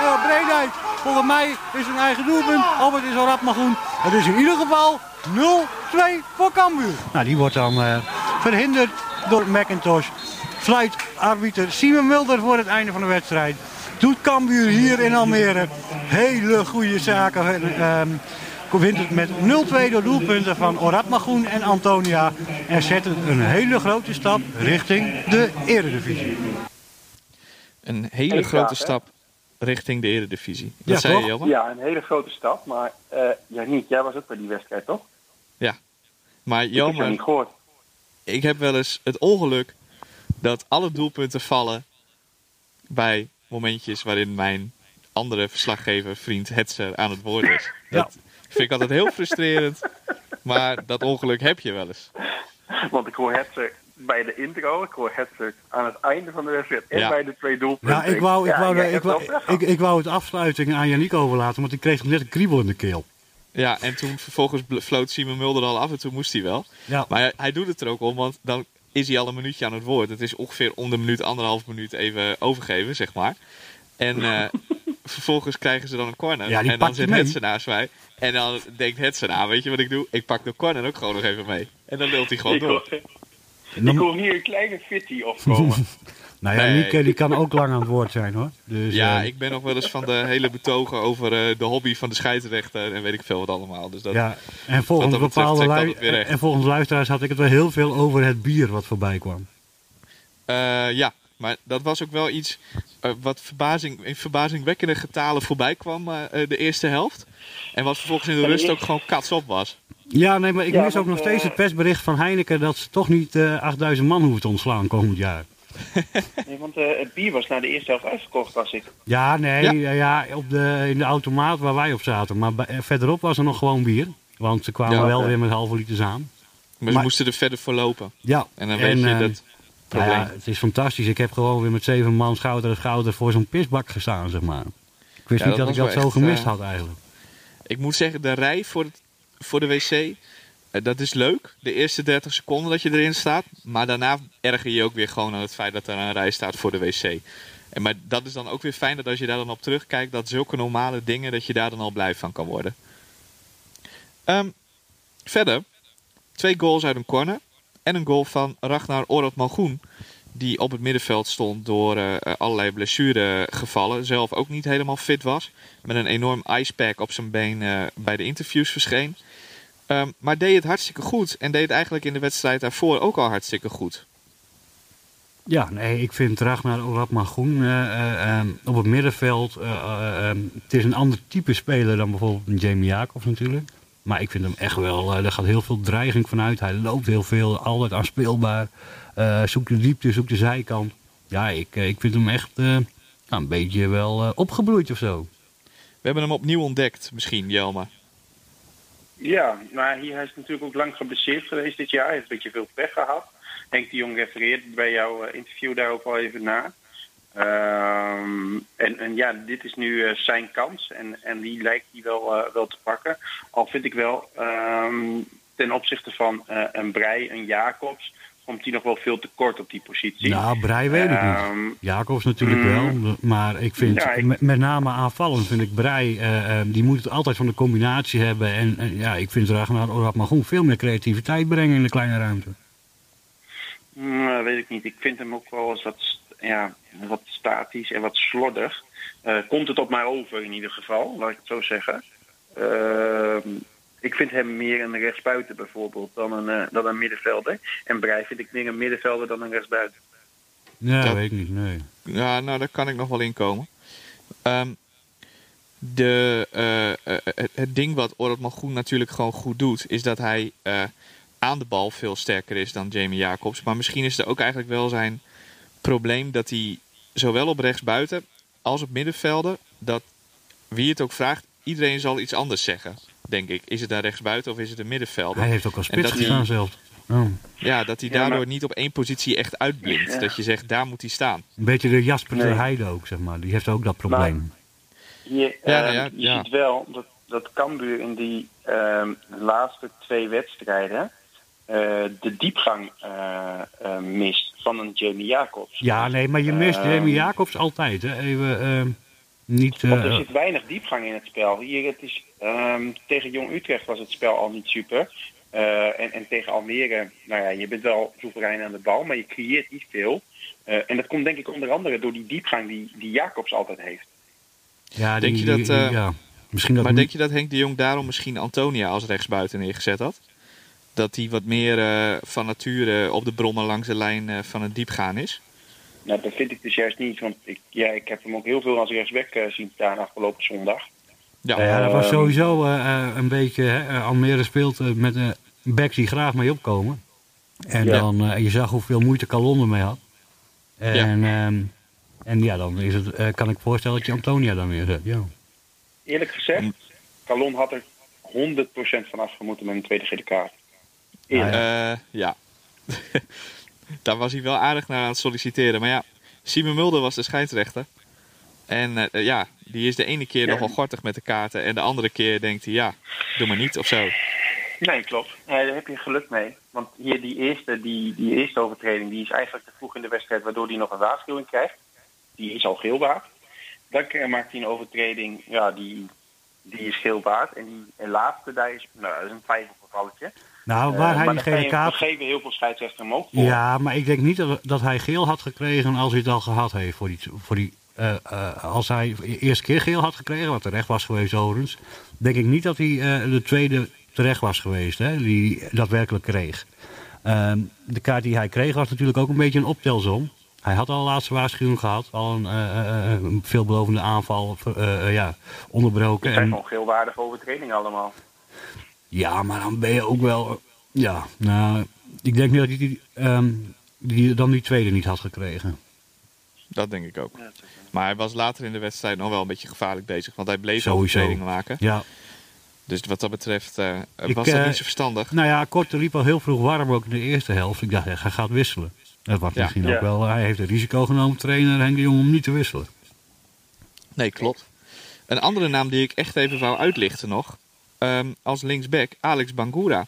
Ja, Breedheid. Volgens mij is een eigen doelpunt. Of het is al Rapmagoen. Het is in ieder geval 0-2 voor Cambuur. Nou, die wordt dan eh, verhinderd door McIntosh. Fluit arbiter Simon Mulder voor het einde van de wedstrijd. Doet Cambuur hier in Almere hele goede zaken. Uh, wint het met 0-2 door doelpunten van Orad Magoen en Antonia. En zet het een hele grote stap richting de eredivisie.
Een hele
Eén
grote
vraag, hè?
stap richting de eredivisie. Dat
Ja,
zei je? Jelmer?
Ja, een hele grote stap. Maar eh Janiek, jij was ook bij die wedstrijd, toch?
Maar
Ik heb jou
Jelmer,
niet gehoord.
ik heb wel eens het ongeluk dat alle doelpunten vallen bij momentjes waarin mijn andere verslaggever, vriend Hetzer, aan het woord is.
Ja.
Vind ik altijd heel frustrerend, maar dat ongeluk heb je wel eens.
Want ik hoor Hetzer bij de intro, ik hoor Hetzer aan het einde van de wedstrijd en
Ja.
bij de twee doelpunten.
Ja, ik wou, ik, wou, ik, wou,
gehad.
ik, ik wou het afsluiting aan Janiek overlaten, want ik kreeg net een kriebel in de keel.
Ja, en toen vervolgens floot Simon Mulder al af en toen moest hij wel.
Ja.
Maar hij, hij doet het er ook om, want dan is hij al een minuutje aan het woord. Het is ongeveer om de minuut, anderhalf minuut even overgeven, zeg maar. En eh, vervolgens krijgen ze dan een corner.
Ja, die
en dan zit. Hetsen naast mij. En dan denkt Hetsen, nou weet je wat ik doe? Ik pak de corner ook gewoon nog even mee. En dan lult hij gewoon
Ik
door.
hoor, ik hoor hier een kleine fitty opkomen.
nou ja,
Nee.
Niek eh, die kan ook lang aan het woord zijn hoor. Dus,
Ja,
eh,
ik ben nog wel eens van de hele betogen over eh, de hobby van de scheidsrechter en weet ik veel wat allemaal. Dus dat,
ja. En volgens,
dat
bepaalde en volgens luisteraars had ik het wel heel veel over het bier wat voorbij kwam.
Eh, ja, maar dat was ook wel iets eh, wat verbazing, in verbazingwekkende getalen voorbij kwam eh, eh, de eerste helft. En wat vervolgens in de rust ook gewoon katsop was.
Ja, nee, maar ik
Ja,
mis ook nog steeds het persbericht van Heineken dat ze toch niet eh 8000 man hoeven te ontslaan komend jaar.
Nee, want eh, het bier was na de eerste helft uitverkocht, was ik.
Ja, nee,
Ja.
ja. op de, in de automaat waar wij op zaten. Maar bij- verderop was er nog gewoon bier. Want ze kwamen
Ja,
wel weer met halve liters aan.
Maar ze moesten er verder voor lopen.
Ja,
En dan weet je dat probleem.
ja, het is fantastisch. Ik heb gewoon weer met zeven man schouder aan schouder voor zo'n pisbak gestaan, zeg maar. Ik wist
Ja,
niet
dat
dat ik dat zo
echt,
gemist
eh,
had eigenlijk.
Ik moet zeggen, de rij voor, het, voor de wc, eh, dat is leuk. De eerste 30 seconden dat je erin staat. Maar daarna erger je je ook weer gewoon aan het feit dat er een rij staat voor de wc. En maar dat is dan ook weer fijn dat als je daar dan op terugkijkt, dat zulke normale dingen, dat je daar dan al blij van kan worden. Ehm, verder, twee goals uit een corner. En een goal van Ragnar Orad Malgoen. Die op het middenveld stond door eh, allerlei blessuregevallen. Zelf ook niet helemaal fit was. Met een enorm icepack op zijn been eh, bij de interviews verscheen. Ehm, maar deed het hartstikke goed. En deed eigenlijk in de wedstrijd daarvoor ook al hartstikke goed.
Ja, nee, ik vind Ragnar Oratmagoen eh eh ehm, op het middenveld. eh, eh, ehm, het is een ander type speler dan bijvoorbeeld Jamie Jacobs natuurlijk. Maar ik vind hem echt wel, eh, er gaat heel veel dreiging vanuit. Hij loopt heel veel, altijd aanspeelbaar. Eh zoekt de diepte, zoekt de zijkant. Ja, ik, eh, ik vind hem echt eh, nou, een beetje wel eh, opgebloeid of zo.
We hebben hem opnieuw ontdekt, misschien, Jelma.
Ja, maar hier, hij is natuurlijk ook lang geblesseerd geweest dit jaar. Hij heeft een beetje veel pech gehad. Henk de Jong refereerde bij jouw interview daar ook wel even naar. Ehm, en, en ja, dit is nu eh, zijn kans. En, en die lijkt hij wel, eh, wel te pakken. Al vind ik wel ehm, ten opzichte van eh, een Brei, een Jacobs... komt hij nog wel veel te kort op die positie.
Nou, Brei weet ik niet.
Ehm,
Jacobs natuurlijk
Mm.
wel, maar ik vind,
Ja, ik-
Met, met name aanvallend vind ik Brei, die moet het altijd van de combinatie hebben. En, en ja, ik vind Ragnar Oratmagoen veel meer creativiteit brengen in de kleine ruimte.
Mm, weet ik niet. Ik vind hem ook wel eens wat, ja, wat statisch en wat slordig. Eh, komt het op mij over in ieder geval, laat ik het zo zeggen. Ehm, ik vind hem meer een rechtsbuiten bijvoorbeeld dan een, eh, dan een middenvelder. En Brei vind ik meer een middenvelder dan een rechtsbuiten.
Ja,
Dat-
weet ik niet, nee.
Ja, nou, daar kan ik nog wel in komen. Ehm, de, eh, het, het ding wat Orad Malgoen natuurlijk gewoon goed doet, is dat hij eh, aan de bal veel sterker is dan Jamie Jacobs. Maar misschien is er ook eigenlijk wel zijn probleem dat hij zowel op rechtsbuiten als op middenvelden, dat wie het ook vraagt, iedereen zal iets anders zeggen, denk ik. Is het daar rechtsbuiten of is het een middenvelder?
Hij heeft ook als spits gestaan zelfs. Oh,
Ja, dat hij
Ja,
daardoor
maar-
niet op één positie echt uitblinkt.
Ja.
Dat je zegt, daar moet hij staan.
een beetje de Jasper
Nee.
de Heide ook, zeg maar. Die heeft ook dat probleem.
Je,
Ja,
ehm,
ja,
je
ja.
ziet wel dat, dat Cambuur in die ehm, laatste twee wedstrijden... eh, de diepgang eh, eh, mist van een Jamie Jacobs.
Ja, nee, maar je mist
Ehm.
Jamie Jacobs altijd. Hè. Even, eh, Niet,
Want er zit weinig diepgang in het spel. Hier, het is, ehm, tegen Jong Utrecht was het spel al niet super. Eh, en, en tegen Almere, nou ja, je bent wel soeverein aan de bal, maar je creëert niet veel. Eh, en dat komt denk ik onder andere door die diepgang die, die Jacobs altijd heeft.
ja,
denk
die-
je dat, eh,
ja, misschien dat
Maar denk je dat Henk de Jong daarom misschien Antonia als rechtsbuiten neergezet had? Dat hij wat meer eh, van nature op de brommen langs de lijn eh, van het diepgaan is?
Nou, dat vind ik dus juist niet, want ik, ja, ik heb hem ook heel veel als rechtsback eh, zien staan afgelopen zondag.
Ja,
dat was
Ehm,
sowieso eh, een beetje. Hè, eh, Almere speelt met een backs die graag mee opkomen. En
Ja.
dan, eh, je zag hoeveel moeite Calon ermee had. En ja, en ja dan is het, eh, kan ik voorstellen dat je Antonia dan weer zet. Ja.
Eerlijk gezegd, Calon had er 100% van afgemoeten met een tweede gele kaart.
Eh, ja. Daar was hij wel aardig naar aan het solliciteren. Maar ja, Simon Mulder was de scheidsrechter. En eh, ja, die is de ene keer
Ja.
nogal gortig met de kaarten. En de andere keer denkt hij, ja, doe maar niet of zo.
Nee, klopt. Ja, daar heb je geluk mee. Want hier die eerste, die, die eerste overtreding, die is eigenlijk te vroeg in de wedstrijd, waardoor hij nog een waarschuwing krijgt. Die is al geel waard. Dan maakt hij een overtreding, ja, die, die is geel waard. En die en laatste, daar is, nou, dat is een twijfelgevalletje.
Nou,
Eh,
waar hij die gele kaart.
geven heel veel scheidsrechters hem ook voor.
Ja, maar ik denk niet dat, dat hij geel had gekregen als hij het al gehad heeft. Voor die, voor die, eh, eh, als hij de eerste keer geel had gekregen, wat terecht was geweest overigens, denk ik niet dat hij de tweede terecht was geweest, hè, die daadwerkelijk kreeg. Ehm, de kaart die hij kreeg was natuurlijk ook een beetje een optelsom. Hij had al een laatste waarschuwing gehad, al een, veelbelovende aanval ja, onderbroken.
Het zijn gewoon geelwaardige overtredingen allemaal.
Ja, maar dan ben je ook wel. Ja, nou, ik denk niet dat hij die, ehm, die, dan die tweede niet had gekregen.
Dat denk ik ook. Maar hij was later in de wedstrijd nog wel een beetje gevaarlijk bezig. Want hij bleef
Sowieso.
overtredingen maken.
Ja,
Dus wat dat betreft eh,
Ik,
was dat
eh,
niet zo verstandig.
nou ja, Korte liep al heel vroeg warm ook in de eerste helft. Ik dacht, hij gaat wisselen. Dat was
Ja.
misschien
Ja.
ook wel. Hij heeft het risico genomen, trainer Henk de Jong, om niet te wisselen.
Nee, klopt. Een andere naam die ik echt even wou uitlichten nog. Ehm, als linksback, Alex Bangura.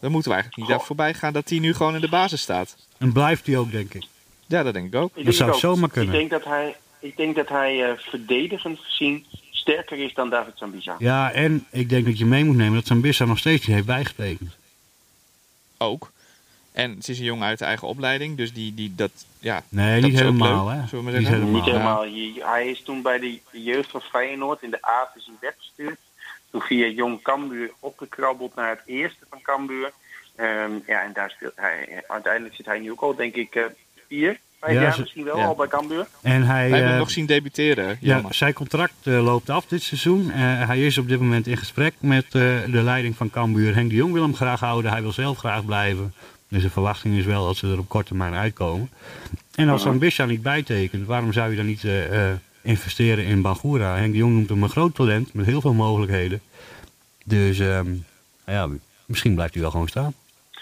Dan moeten we eigenlijk niet daar voorbij gaan dat hij nu gewoon in de basis staat.
En blijft hij ook, denk ik.
Ja, dat denk ik ook.
Ik
Dat
denk
zou
ook.
zomaar kunnen.
Ik denk dat hij, ik denk dat hij eh, verdedigend gezien sterker is dan David Zambisa.
Ja, en ik denk dat je mee moet nemen dat Zambissa nog steeds niet heeft bijgetekend.
Ook. En het is een jongen uit de eigen opleiding. Dus die, die dat, ja,
Nee,
dat
niet helemaal,
leuk,
hè.
zullen we maar
Niet helemaal.
Ja.
helemaal. Hij- Hij is toen bij de jeugd van Feyenoord in de A is hij weggestuurd. Toen via Jong Cambuur opgekrabbeld naar het eerste van Cambuur. Ehm, ja, en daar speelt hij. Uiteindelijk zit hij nu ook al, denk ik, eh, vier, vijf
Ja,
jaar misschien wel
ja.
al bij Cambuur.
En hij,
hebben
eh,
hem nog zien debuteren.
ja, zijn contract eh, loopt af dit seizoen. Eh, hij is op dit moment in gesprek met eh, de leiding van Cambuur. Henk de Jong wil hem graag houden. Hij wil zelf graag blijven. Dus de verwachting is wel dat ze er op korte termijn uitkomen. En als. Zambissa niet bijtekent, waarom zou je dan niet eh, eh, investeren in Bangura? Henk de Jong noemt hem een groot talent met heel veel mogelijkheden. Dus ehm, ja, misschien blijft hij wel gewoon staan.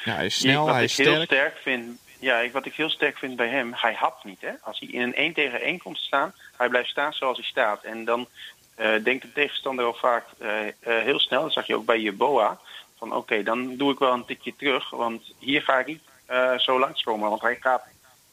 Ja, hij is snel,
wat
hij
ik
is
heel
sterk.
sterk vind, ja, wat ik heel sterk vind bij hem, hij hapt niet. Hè? Als hij in een 1 tegen 1 komt te staan, hij blijft staan zoals hij staat. En dan eh, denkt de tegenstander al vaak eh, eh, heel snel, dat zag je ook bij Jeboa, van oké, dan doe ik wel een tikje terug, want hier ga ik niet eh, zo langskomen, want hij gaat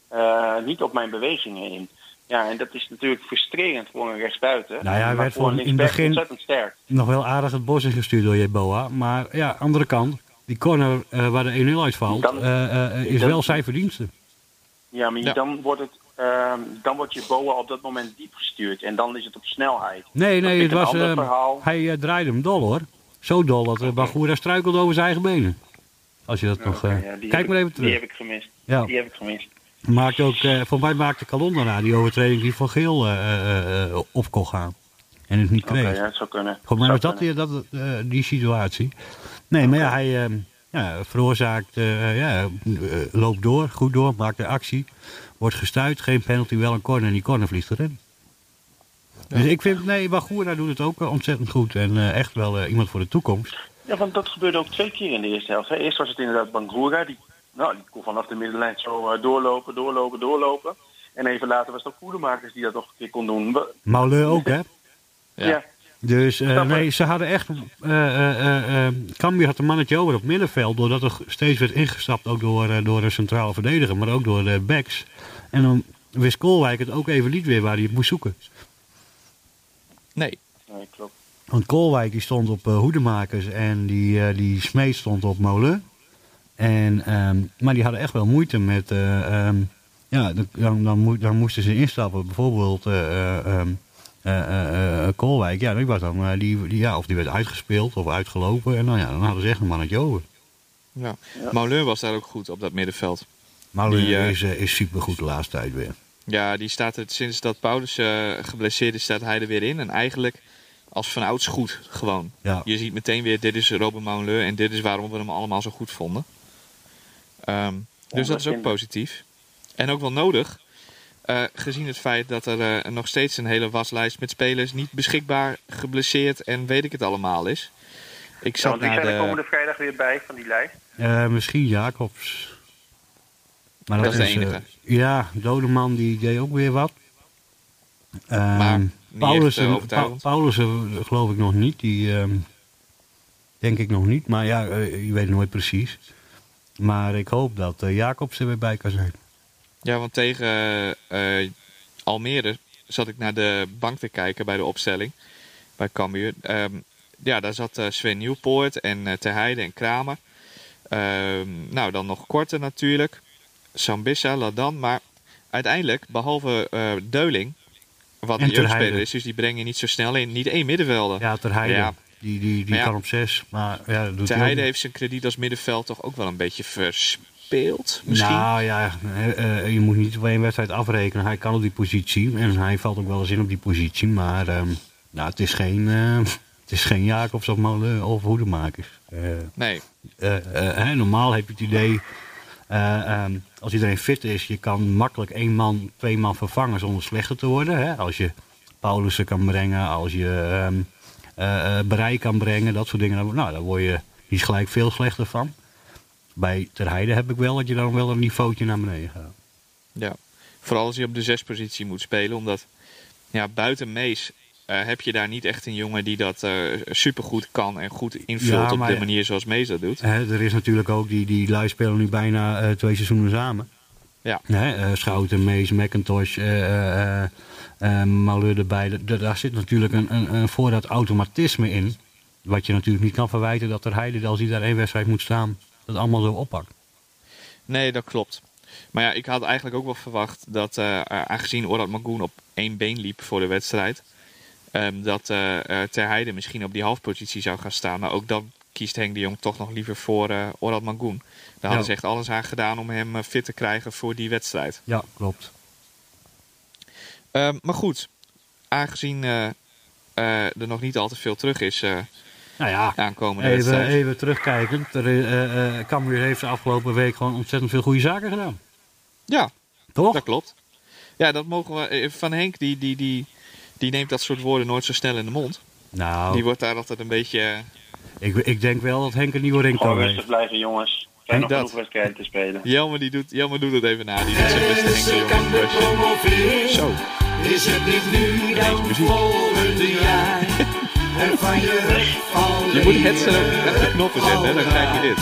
eh, niet op mijn bewegingen in. Ja, en dat is natuurlijk frustrerend voor een rechtsbuiten.
Nou ja, hij werd
voor
in het begin-
ontzettend sterk.
Nog wel aardig het bos ingestuurd door Jeboa. Maar ja, andere kant. Die corner eh, waar de 1-0 uitvalt,
Dan-
eh, eh, is
dan-
wel zijn verdienste.
Ja, maar
Ja.
dan wordt het, ehm, dan wordt je boa op dat moment diep gestuurd en dan is het op snelheid.
Nee, nee, het was,
een ander
eh,
verhaal.
hij draaide hem dol hoor. Zo dol dat uh, Bangura struikelde over zijn eigen benen. Als je dat nog... Eh,
ja,
kijk maar even terug.
Die heb ik gemist.
Ja.
Die heb ik gemist.
Maakt ook, eh, voor mij maakte Calon daarna die overtreding die van Geel eh, eh, eh, op kon gaan. En het niet
Oké,
kreeg.
ja, dat zou kunnen.
Voor mij was dat, die, dat eh, die situatie. Nee, maar ja, hij eh, ja, veroorzaakt, ja, loopt door, goed door, maakt de actie. Wordt gestuurd, geen penalty, wel een corner en die corner vliegt erin. Dus ik vind, nee, Bagura doet het ook ontzettend goed. En eh, echt wel iemand voor de toekomst.
Ja, want dat gebeurde ook twee keer in de eerste helft. Hè. Eerst was het inderdaad Bangura, die, nou, die kon vanaf de middenlijn zo eh, doorlopen, doorlopen, doorlopen. En even later was het ook Goedemakers die dat nog een keer kon doen. We-
Mauleu ook, hè?
Ja.
ja.
Dus eh, nee, ze hadden echt... eh eh eh Cambuur had een mannetje over op middenveld. Doordat er steeds werd ingestapt, ook door, eh, door een centrale verdediger. Maar ook door de backs. En dan wist Koolwijk het ook even niet weer waar hij het moest zoeken.
Nee.
Nee, klopt.
Want Koolwijk die stond op Hoedemakers en die, die Smeet stond op Molen. En, ehm, maar die hadden echt wel moeite met... eh, ehm, ja, dan, dan, moesten ze instappen. Bijvoorbeeld eh, eh, ehm, eh, eh, eh, Koolwijk. Ja, die was dan, die, die, ja, of die werd uitgespeeld of uitgelopen. En dan, ja, dan hadden ze echt een mannetje over.
Ja.
Ja.
Mauleur was daar ook goed op dat middenveld. Die, eh,
is, is supergoed de laatste tijd weer.
Ja, die staat er sinds dat Paulus eh, geblesseerd is, staat hij er weer in. En eigenlijk als vanouds goed gewoon.
Ja.
Je ziet meteen weer, dit is Robin Mauleur en dit is waarom we hem allemaal zo goed vonden. Ehm, dus dat is ook positief. En ook wel nodig, eh, gezien het feit dat er eh, nog steeds een hele waslijst met spelers niet beschikbaar, geblesseerd en weet ik het allemaal is. Ik
Ja,
zat
want die
naar
zijn er
de...
komende vrijdag weer bij van die lijst.
Eh, misschien Jacobs. Maar
Dat is de enige.
ja, Dodeman die deed ook weer wat. Ehm,
Maar niet
Paulus,
echt,
Pa-
overtuigend.
Paulus eh, geloof ik nog niet. Die ehm, denk ik nog niet. Maar ja, je weet het nooit precies. Maar ik hoop dat eh, Jacobs er weer bij kan zijn.
Ja, want tegen eh, Almere zat ik naar de bank te kijken bij de opstelling. Bij Cambuur. Ehm, ja, daar zat eh, Sven Nieuwpoort en eh Ter Heide en Kramer. Ehm, nou, dan nog Korte natuurlijk. Sambissa, Ladan. Maar uiteindelijk, behalve eh, Deuling, wat
En
een jeugdspeler is, dus die breng je niet zo snel in. Niet één middenvelder.
Ja, Ter Heide.
Ja.
Die, die, die
ja.
kan op zes. Maar ja, doet
Heide heeft zijn krediet als middenveld toch ook wel een beetje verspeeld, misschien.
Nou ja, eh, eh, je moet niet op één wedstrijd afrekenen. Hij kan op die positie. En hij valt ook wel eens in op die positie. Maar ehm, nou, het is geen, eh, het is geen Jacobs of, Molen of Hoedemakers. Eh,
Nee,
eh, eh, normaal heb je het idee, eh, ehm, als iedereen fit is, je kan makkelijk één man, twee man vervangen zonder slechter te worden. Hè? Als je Paulussen kan brengen, als je ehm eh, eh, bereik kan brengen, dat soort dingen. Nou, daar word je niet gelijk veel slechter van. Bij Ter Heide heb ik wel dat je dan wel een niveautje naar beneden gaat.
Ja, vooral als je op de zespositie moet spelen. Omdat ja, buiten Mees eh, heb je daar niet echt een jongen die dat eh supergoed kan en goed invult
Ja,
op de manier zoals Mees dat doet.
Hè, er is natuurlijk ook, die, die lui spelen nu bijna eh, twee seizoenen samen.
Ja.
Hè, eh, Schouten, Mees, McIntosh, eh eh, Malheur erbij. Da- daar zit natuurlijk een, een, een voorraad automatisme in. Wat je natuurlijk niet kan verwijten dat er Heide, als hij daar één wedstrijd moet staan, dat allemaal zo oppakt.
Nee, dat klopt. Maar ja, ik had eigenlijk ook wel verwacht dat, eh, eh, aangezien Orad Magoen op één been liep voor de wedstrijd, ehm, dat Ter Heide misschien op die halfpositie zou gaan staan. Maar ook dan kiest Henk de Jong toch nog liever voor eh Orad Magoen. Daar hadden
Ja.
ze echt alles aan gedaan om hem fit te krijgen voor die wedstrijd.
Ja, klopt.
Ehm, maar goed, aangezien eh, eh, er nog niet al te veel terug is eh
Nou ja,
aankomende
even,
wedstrijd.
even terugkijkend. Er, eh, eh, Cambuur heeft de afgelopen week gewoon ontzettend veel goede zaken gedaan.
Ja,
Toch?
dat klopt. Ja, dat mogen we. Van Henk, die, die, die, die neemt dat soort woorden nooit zo snel in de mond.
Nou,
Die wordt daar altijd een beetje.
ik, ik denk wel dat Henk een nieuwe ring
Gewoon
kan
rustig blijven, jongens. Zijn nog
Dat.
genoeg wedstrijden te spelen.
Jelmer, die doet, Jelmer doet het even na. Die doet zijn beste. Zo.
Is het niet nu dan volgende jaar? En van je.
Je moet het zo echt de knoppen zetten, hè, dan krijg je dit.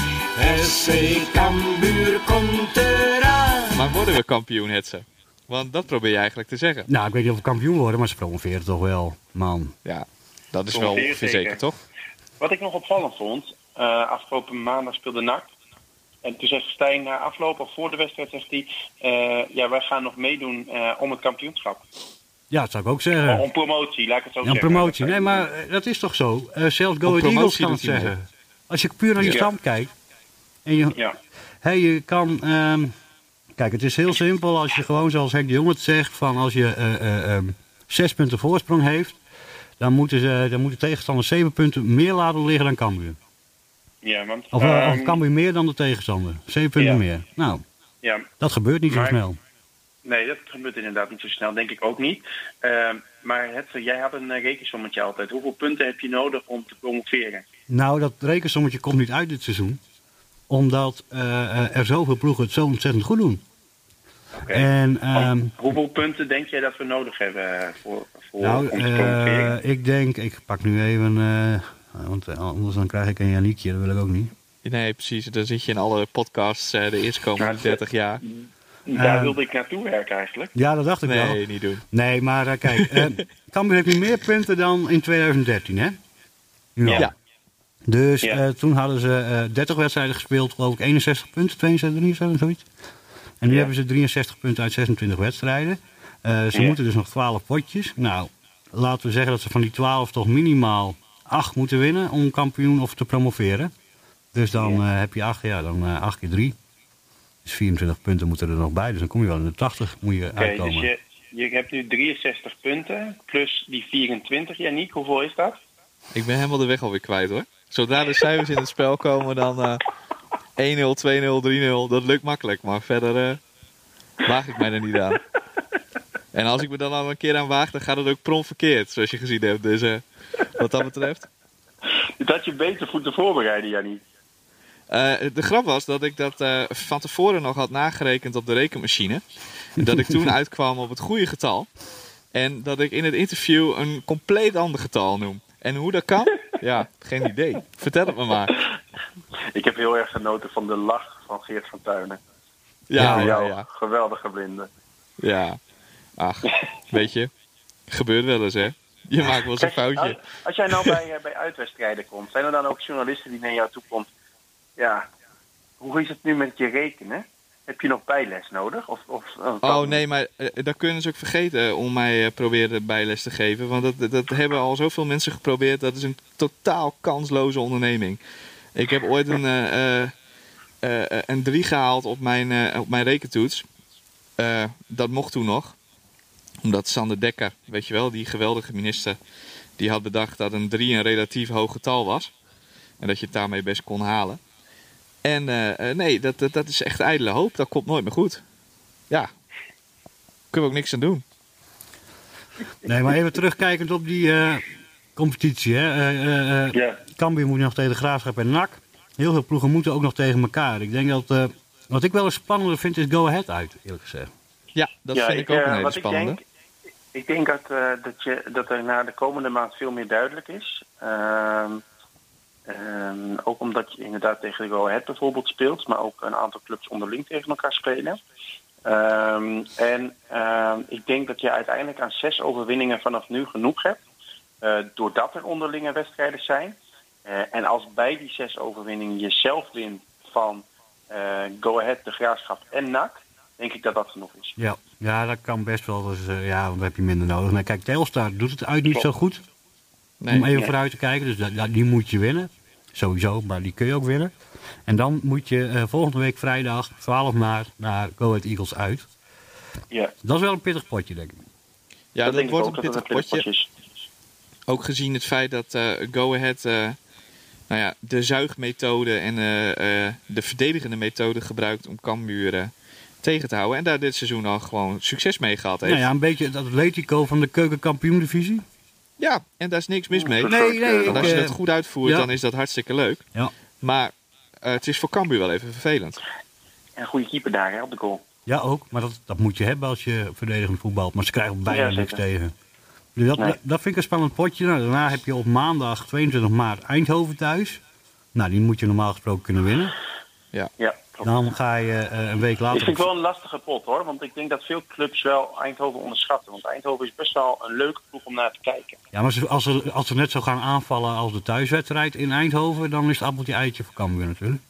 SC Cambuur komt eraan.
Maar worden we kampioen, Hetze? Want dat probeer je eigenlijk te zeggen.
Nou, ik weet niet of we kampioen worden, maar ze promoveren toch wel, man.
Ja, dat is wel
Promoveren
ongeveer
zeker.
zeker, toch?
Wat ik nog opvallend vond, eh, afgelopen maandag speelde NAC. En toen zegt Stijn na afloop, of voor de wedstrijd, zegt hij... eh, ja, wij gaan nog meedoen eh, om het kampioenschap.
Ja, dat zou ik ook zeggen.
Om promotie, laat ik het zo
Ja, een
zeggen.
promotie. Nee, maar eh, dat is toch zo? Eh, zelfs Go Eagles kan het
mee.
zeggen. Als je puur naar die
Ja.
stand kijkt. En je,
Ja,
Hé, je kan. ehm, kijk, het is heel simpel als je gewoon zoals Henk de Jong het zegt: van als je eh, eh, ehm, zes punten voorsprong heeft, dan moeten, ze, dan moeten tegenstanders zeven punten meer laten liggen dan Cambuur.
Ja want...
Of, eh,
ehm,
of Cambuur meer dan de tegenstander. Zeven punten
Ja.
meer. Nou,
ja,
dat gebeurt niet zo snel.
nee, dat gebeurt inderdaad niet zo snel, denk ik ook niet. Ehm, maar het, jij had een eh, rekensommetje altijd. Hoeveel punten heb je nodig om te promoveren?
Nou, dat rekensommetje komt niet uit dit seizoen, omdat eh, er zoveel ploegen het zo ontzettend goed doen. En. ehm,
Hoeveel punten denk jij dat we nodig hebben voor, voor,
Nou,
promoveren?
ik denk, ik pak nu even, want anders dan krijg ik een Janiekje, dat wil ik ook niet.
Nee, precies. Dan zit je in alle podcasts eh, de eerste komende
Ja,
30 jaar.
Daar
Eh,
wilde ik naartoe werken eigenlijk.
Ja, dat dacht ik wel.
Nee, niet doen.
Nee, maar eh, kijk, eh Cambuur heeft nu meer punten dan in 2013, hè? Nu al.
Ja.
Dus
Ja.
eh, toen hadden ze eh 30 wedstrijden gespeeld, geloof ik 61 punten, 72, 73, zoiets. En nu
Ja.
hebben ze 63 punten uit 26 wedstrijden. Eh, ze
Ja.
moeten dus nog 12 potjes. Nou, laten we zeggen dat ze van die 12 toch minimaal 8 moeten winnen om kampioen of te promoveren. Dus dan
Ja.
eh, heb je 8, ja, dan eh 8 keer 3. Dus 24 punten moeten er nog bij. Dus dan kom je wel in de 80 moet je
Oké,
uitkomen.
dus je, je hebt nu 63 punten plus die 24. Janiek, hoeveel is dat?
Ik ben helemaal de weg alweer kwijt hoor. Zodra de cijfers in het spel komen, dan eh 1-0, 2-0, 3-0. Dat lukt makkelijk, maar verder eh, waag ik mij er niet aan. En als ik me dan al een keer aan waag, dan gaat het ook prompt verkeerd, zoals je gezien hebt. Dus eh, wat dat betreft.
Dat je beter moeten voorbereiden, Janiek.
Eh, de grap was dat ik dat eh, van tevoren nog had nagerekend op de rekenmachine. Dat ik toen uitkwam op het goede getal. En dat ik in het interview een compleet ander getal noem. En hoe dat kan? Ja, geen idee. Vertel het me maar.
Ik heb heel erg genoten van de lach van Geert van Tuinen.
Ja,
Ja,
ja,
geweldige blinde.
Ja. Ach, weet je. Gebeurt wel eens, hè. Je maakt wel eens een foutje.
Als, als jij nou bij, eh, bij uitwedstrijden komt, zijn er dan ook journalisten die naar jou toe komt? Ja, hoe is het nu met je rekenen? Heb je nog bijles nodig? Of, of, of
Oh nee, maar eh, dat kunnen ze ook vergeten om mij eh, proberen bijles te geven. Want dat, dat hebben al zoveel mensen geprobeerd. Dat is een totaal kansloze onderneming. Ik heb ooit een, eh, eh, eh, een 3 gehaald op mijn, eh, op mijn rekentoets. Eh, dat mocht toen nog. Omdat Sander Dekker, weet je wel, die geweldige minister, die had bedacht dat een 3 een relatief hoog getal was. En dat je het daarmee best kon halen. En eh, eh, nee, dat, dat, dat is echt ijdele hoop. Dat komt nooit meer goed. Ja. Kunnen we ook niks aan doen.
Nee, maar even terugkijkend op die eh, competitie. Hè. Eh, eh, eh,
Ja,
Cambuur moet nog tegen de Graafschap en NAC. Heel veel ploegen moeten ook nog tegen elkaar. Ik denk dat... eh, wat ik wel eens spannender vind is Go Ahead uit, eerlijk gezegd.
Ja, dat
ja,
vind ik, ook een hele
wat
spannende.
Ik denk, ik denk dat, eh, dat, je, dat er na de komende maand veel meer duidelijk is. Ehm, ehm, ook omdat je inderdaad tegen de Go Ahead bijvoorbeeld speelt, maar ook een aantal clubs onderling tegen elkaar spelen. Ehm, en ik denk dat je uiteindelijk aan zes overwinningen vanaf nu genoeg hebt. eh, doordat er onderlinge wedstrijden zijn. Eh, en als bij die zes overwinningen je zelf wint van Go Ahead, de Graafschap en NAC, denk ik dat dat genoeg is.
Ja, ja dat kan best wel. Dus, eh, ja, want dan heb je minder nodig. Nou, kijk, Telstar doet het uit niet zo goed.
Nee.
om even
nee.
vooruit te kijken. Dus dat, dat- die moet je winnen. Sowieso, maar die kun je ook winnen. En dan moet je eh, volgende week vrijdag, 12 maart, naar Go Ahead Eagles uit.
Ja,
Dat is wel een pittig potje, denk ik.
Ja, dat,
denk ik
wordt
ook
een
dat
pittig potje.
is.
Ook gezien het feit dat eh, Go Ahead eh, nou ja, de zuigmethode en eh, eh, de verdedigende methode gebruikt om Cambuur eh, tegen te houden. En daar dit seizoen al gewoon succes mee gehad heeft.
Nou ja, een beetje het Atletico van de keukenkampioen-divisie.
Ja, en daar is niks mis mee.
Nee, nee,
Want als je dat
eh,
goed uitvoert,
ja.
dan is dat hartstikke leuk.
Ja.
Maar eh, het is voor Cambuur wel even vervelend.
En een goede keeper daar hè, op de goal.
Ja, ook. Maar dat, dat moet je hebben als je verdedigend voetbalt. Maar ze krijgen bijna
Ja,
niks tegen. Dus dat,
Nee.
dat vind ik een spannend potje. Nou, daarna heb je op maandag 22 maart Eindhoven thuis. Nou, die moet je normaal gesproken kunnen winnen.
Ja, klopt.
Dan ga je eh, een week
Ik
later...
vind wel een lastige pot hoor, want ik denk dat veel clubs wel Eindhoven onderschatten. Want Eindhoven is best wel een leuke ploeg om naar te kijken.
Ja, maar ze- als ze, als ze net zo gaan aanvallen als de thuiswedstrijd in Eindhoven... dan is het appeltje eitje voor Cambuur natuurlijk.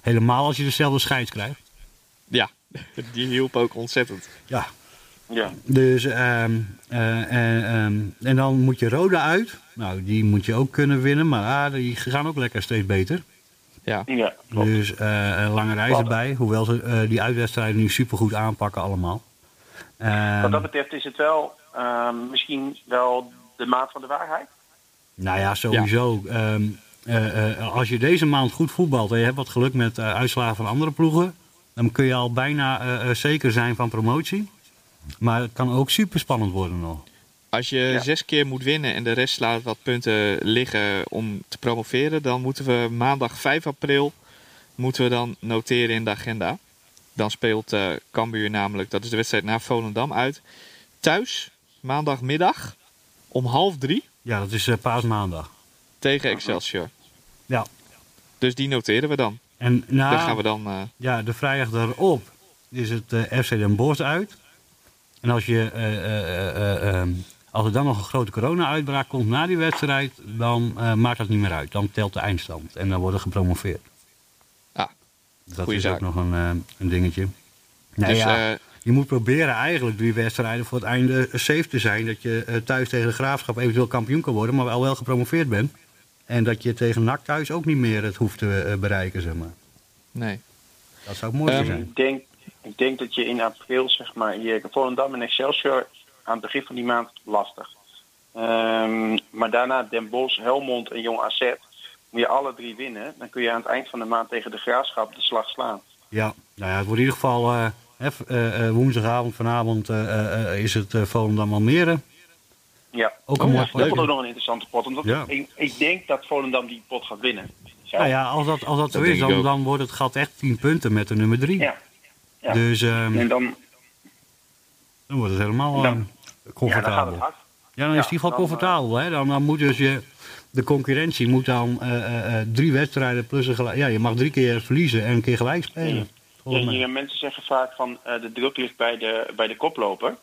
Helemaal als je dezelfde scheids krijgt.
Ja, die hielp ook ontzettend.
Ja,
Ja,
Dus, ehm, eh, eh, ehm, en dan moet je Roda uit. Nou, die moet je ook kunnen winnen, maar ah, die gaan ook lekker steeds beter.
Ja.
Dus eh, een lange reis erbij, hoewel ze eh, die uitwedstrijden nu supergoed aanpakken allemaal. Ehm,
Wat dat betreft is het wel ehm, misschien wel de maat van de waarheid.
nou ja, sowieso. Ehm, eh, eh, als je deze maand goed voetbalt en je hebt wat geluk met eh, uitslagen van andere ploegen... dan kun je al bijna zeker zijn van promotie. Maar het kan ook super spannend worden nog.
Als je
Ja.
zes keer moet winnen en de rest laat wat punten liggen om te promoveren, dan moeten we maandag 5 april moeten we dan noteren in de agenda. Dan speelt eh Cambuur namelijk, dat is de wedstrijd naar Volendam uit, thuis maandagmiddag om half drie
Ja, dat is eh, paasmaandag.
tegen Excelsior.
Ja.
Dus die noteren we dan.
En na,
Daar gaan we dan. eh,
Ja, de vrijdag daarop is het FC Den Bosch uit. En als, je, als er dan nog een grote corona-uitbraak komt na die wedstrijd, dan eh, maakt dat niet meer uit. Dan telt de eindstand en dan wordt er gepromoveerd.
Ah,
dat
goeie
is
zaak.
ook nog een, eh, een dingetje. Nou
dus
ja,
eh,
je moet proberen eigenlijk drie wedstrijden voor het einde safe te zijn. Dat je eh, thuis tegen de Graafschap eventueel kampioen kan worden, maar al wel gepromoveerd bent. En dat je tegen NAC thuis ook niet meer het hoeft te bereiken, zeg maar.
nee.
Dat zou het mooiste
Ehm,
zijn.
Ik denk, ik denk dat je in april, zeg maar, hier Volendam en Excelsior aan het begin van die maand lastig. Ehm, maar daarna Den Bosch, Helmond en Jong AZ. Moet je alle drie winnen, dan kun je aan het eind van de maand tegen de Graafschap de slag slaan.
Ja, nou ja, het wordt in ieder geval eh, eh, eh, woensdagavond, vanavond eh, eh, eh, is het Volendam Almere.
Ja,
Ook een
ja,
mooi
dat wordt ook nog een interessante pot. Omdat
Ja.
ik, ik denk dat Volendam die pot gaat winnen. Zo.
Nou ja, als dat, als dat zo is, dan wordt het gat echt 10 punten met de nummer 3.
Ja. Ja.
Dus ehm,
En dan,
dan wordt het helemaal
Dan-
eh,
ja, dan gaat
comfortabel.
het hard.
Ja, dan is het in ieder geval
dan,
comfortabel. Hè? Dan, dan moet dus je, de concurrentie moet dan eh, eh, eh, drie wedstrijden plus een gelijk. Ja, je mag drie keer verliezen en een keer gelijk spelen.
Ja, mensen zeggen vaak van eh, de druk ligt bij de, bij de koploper.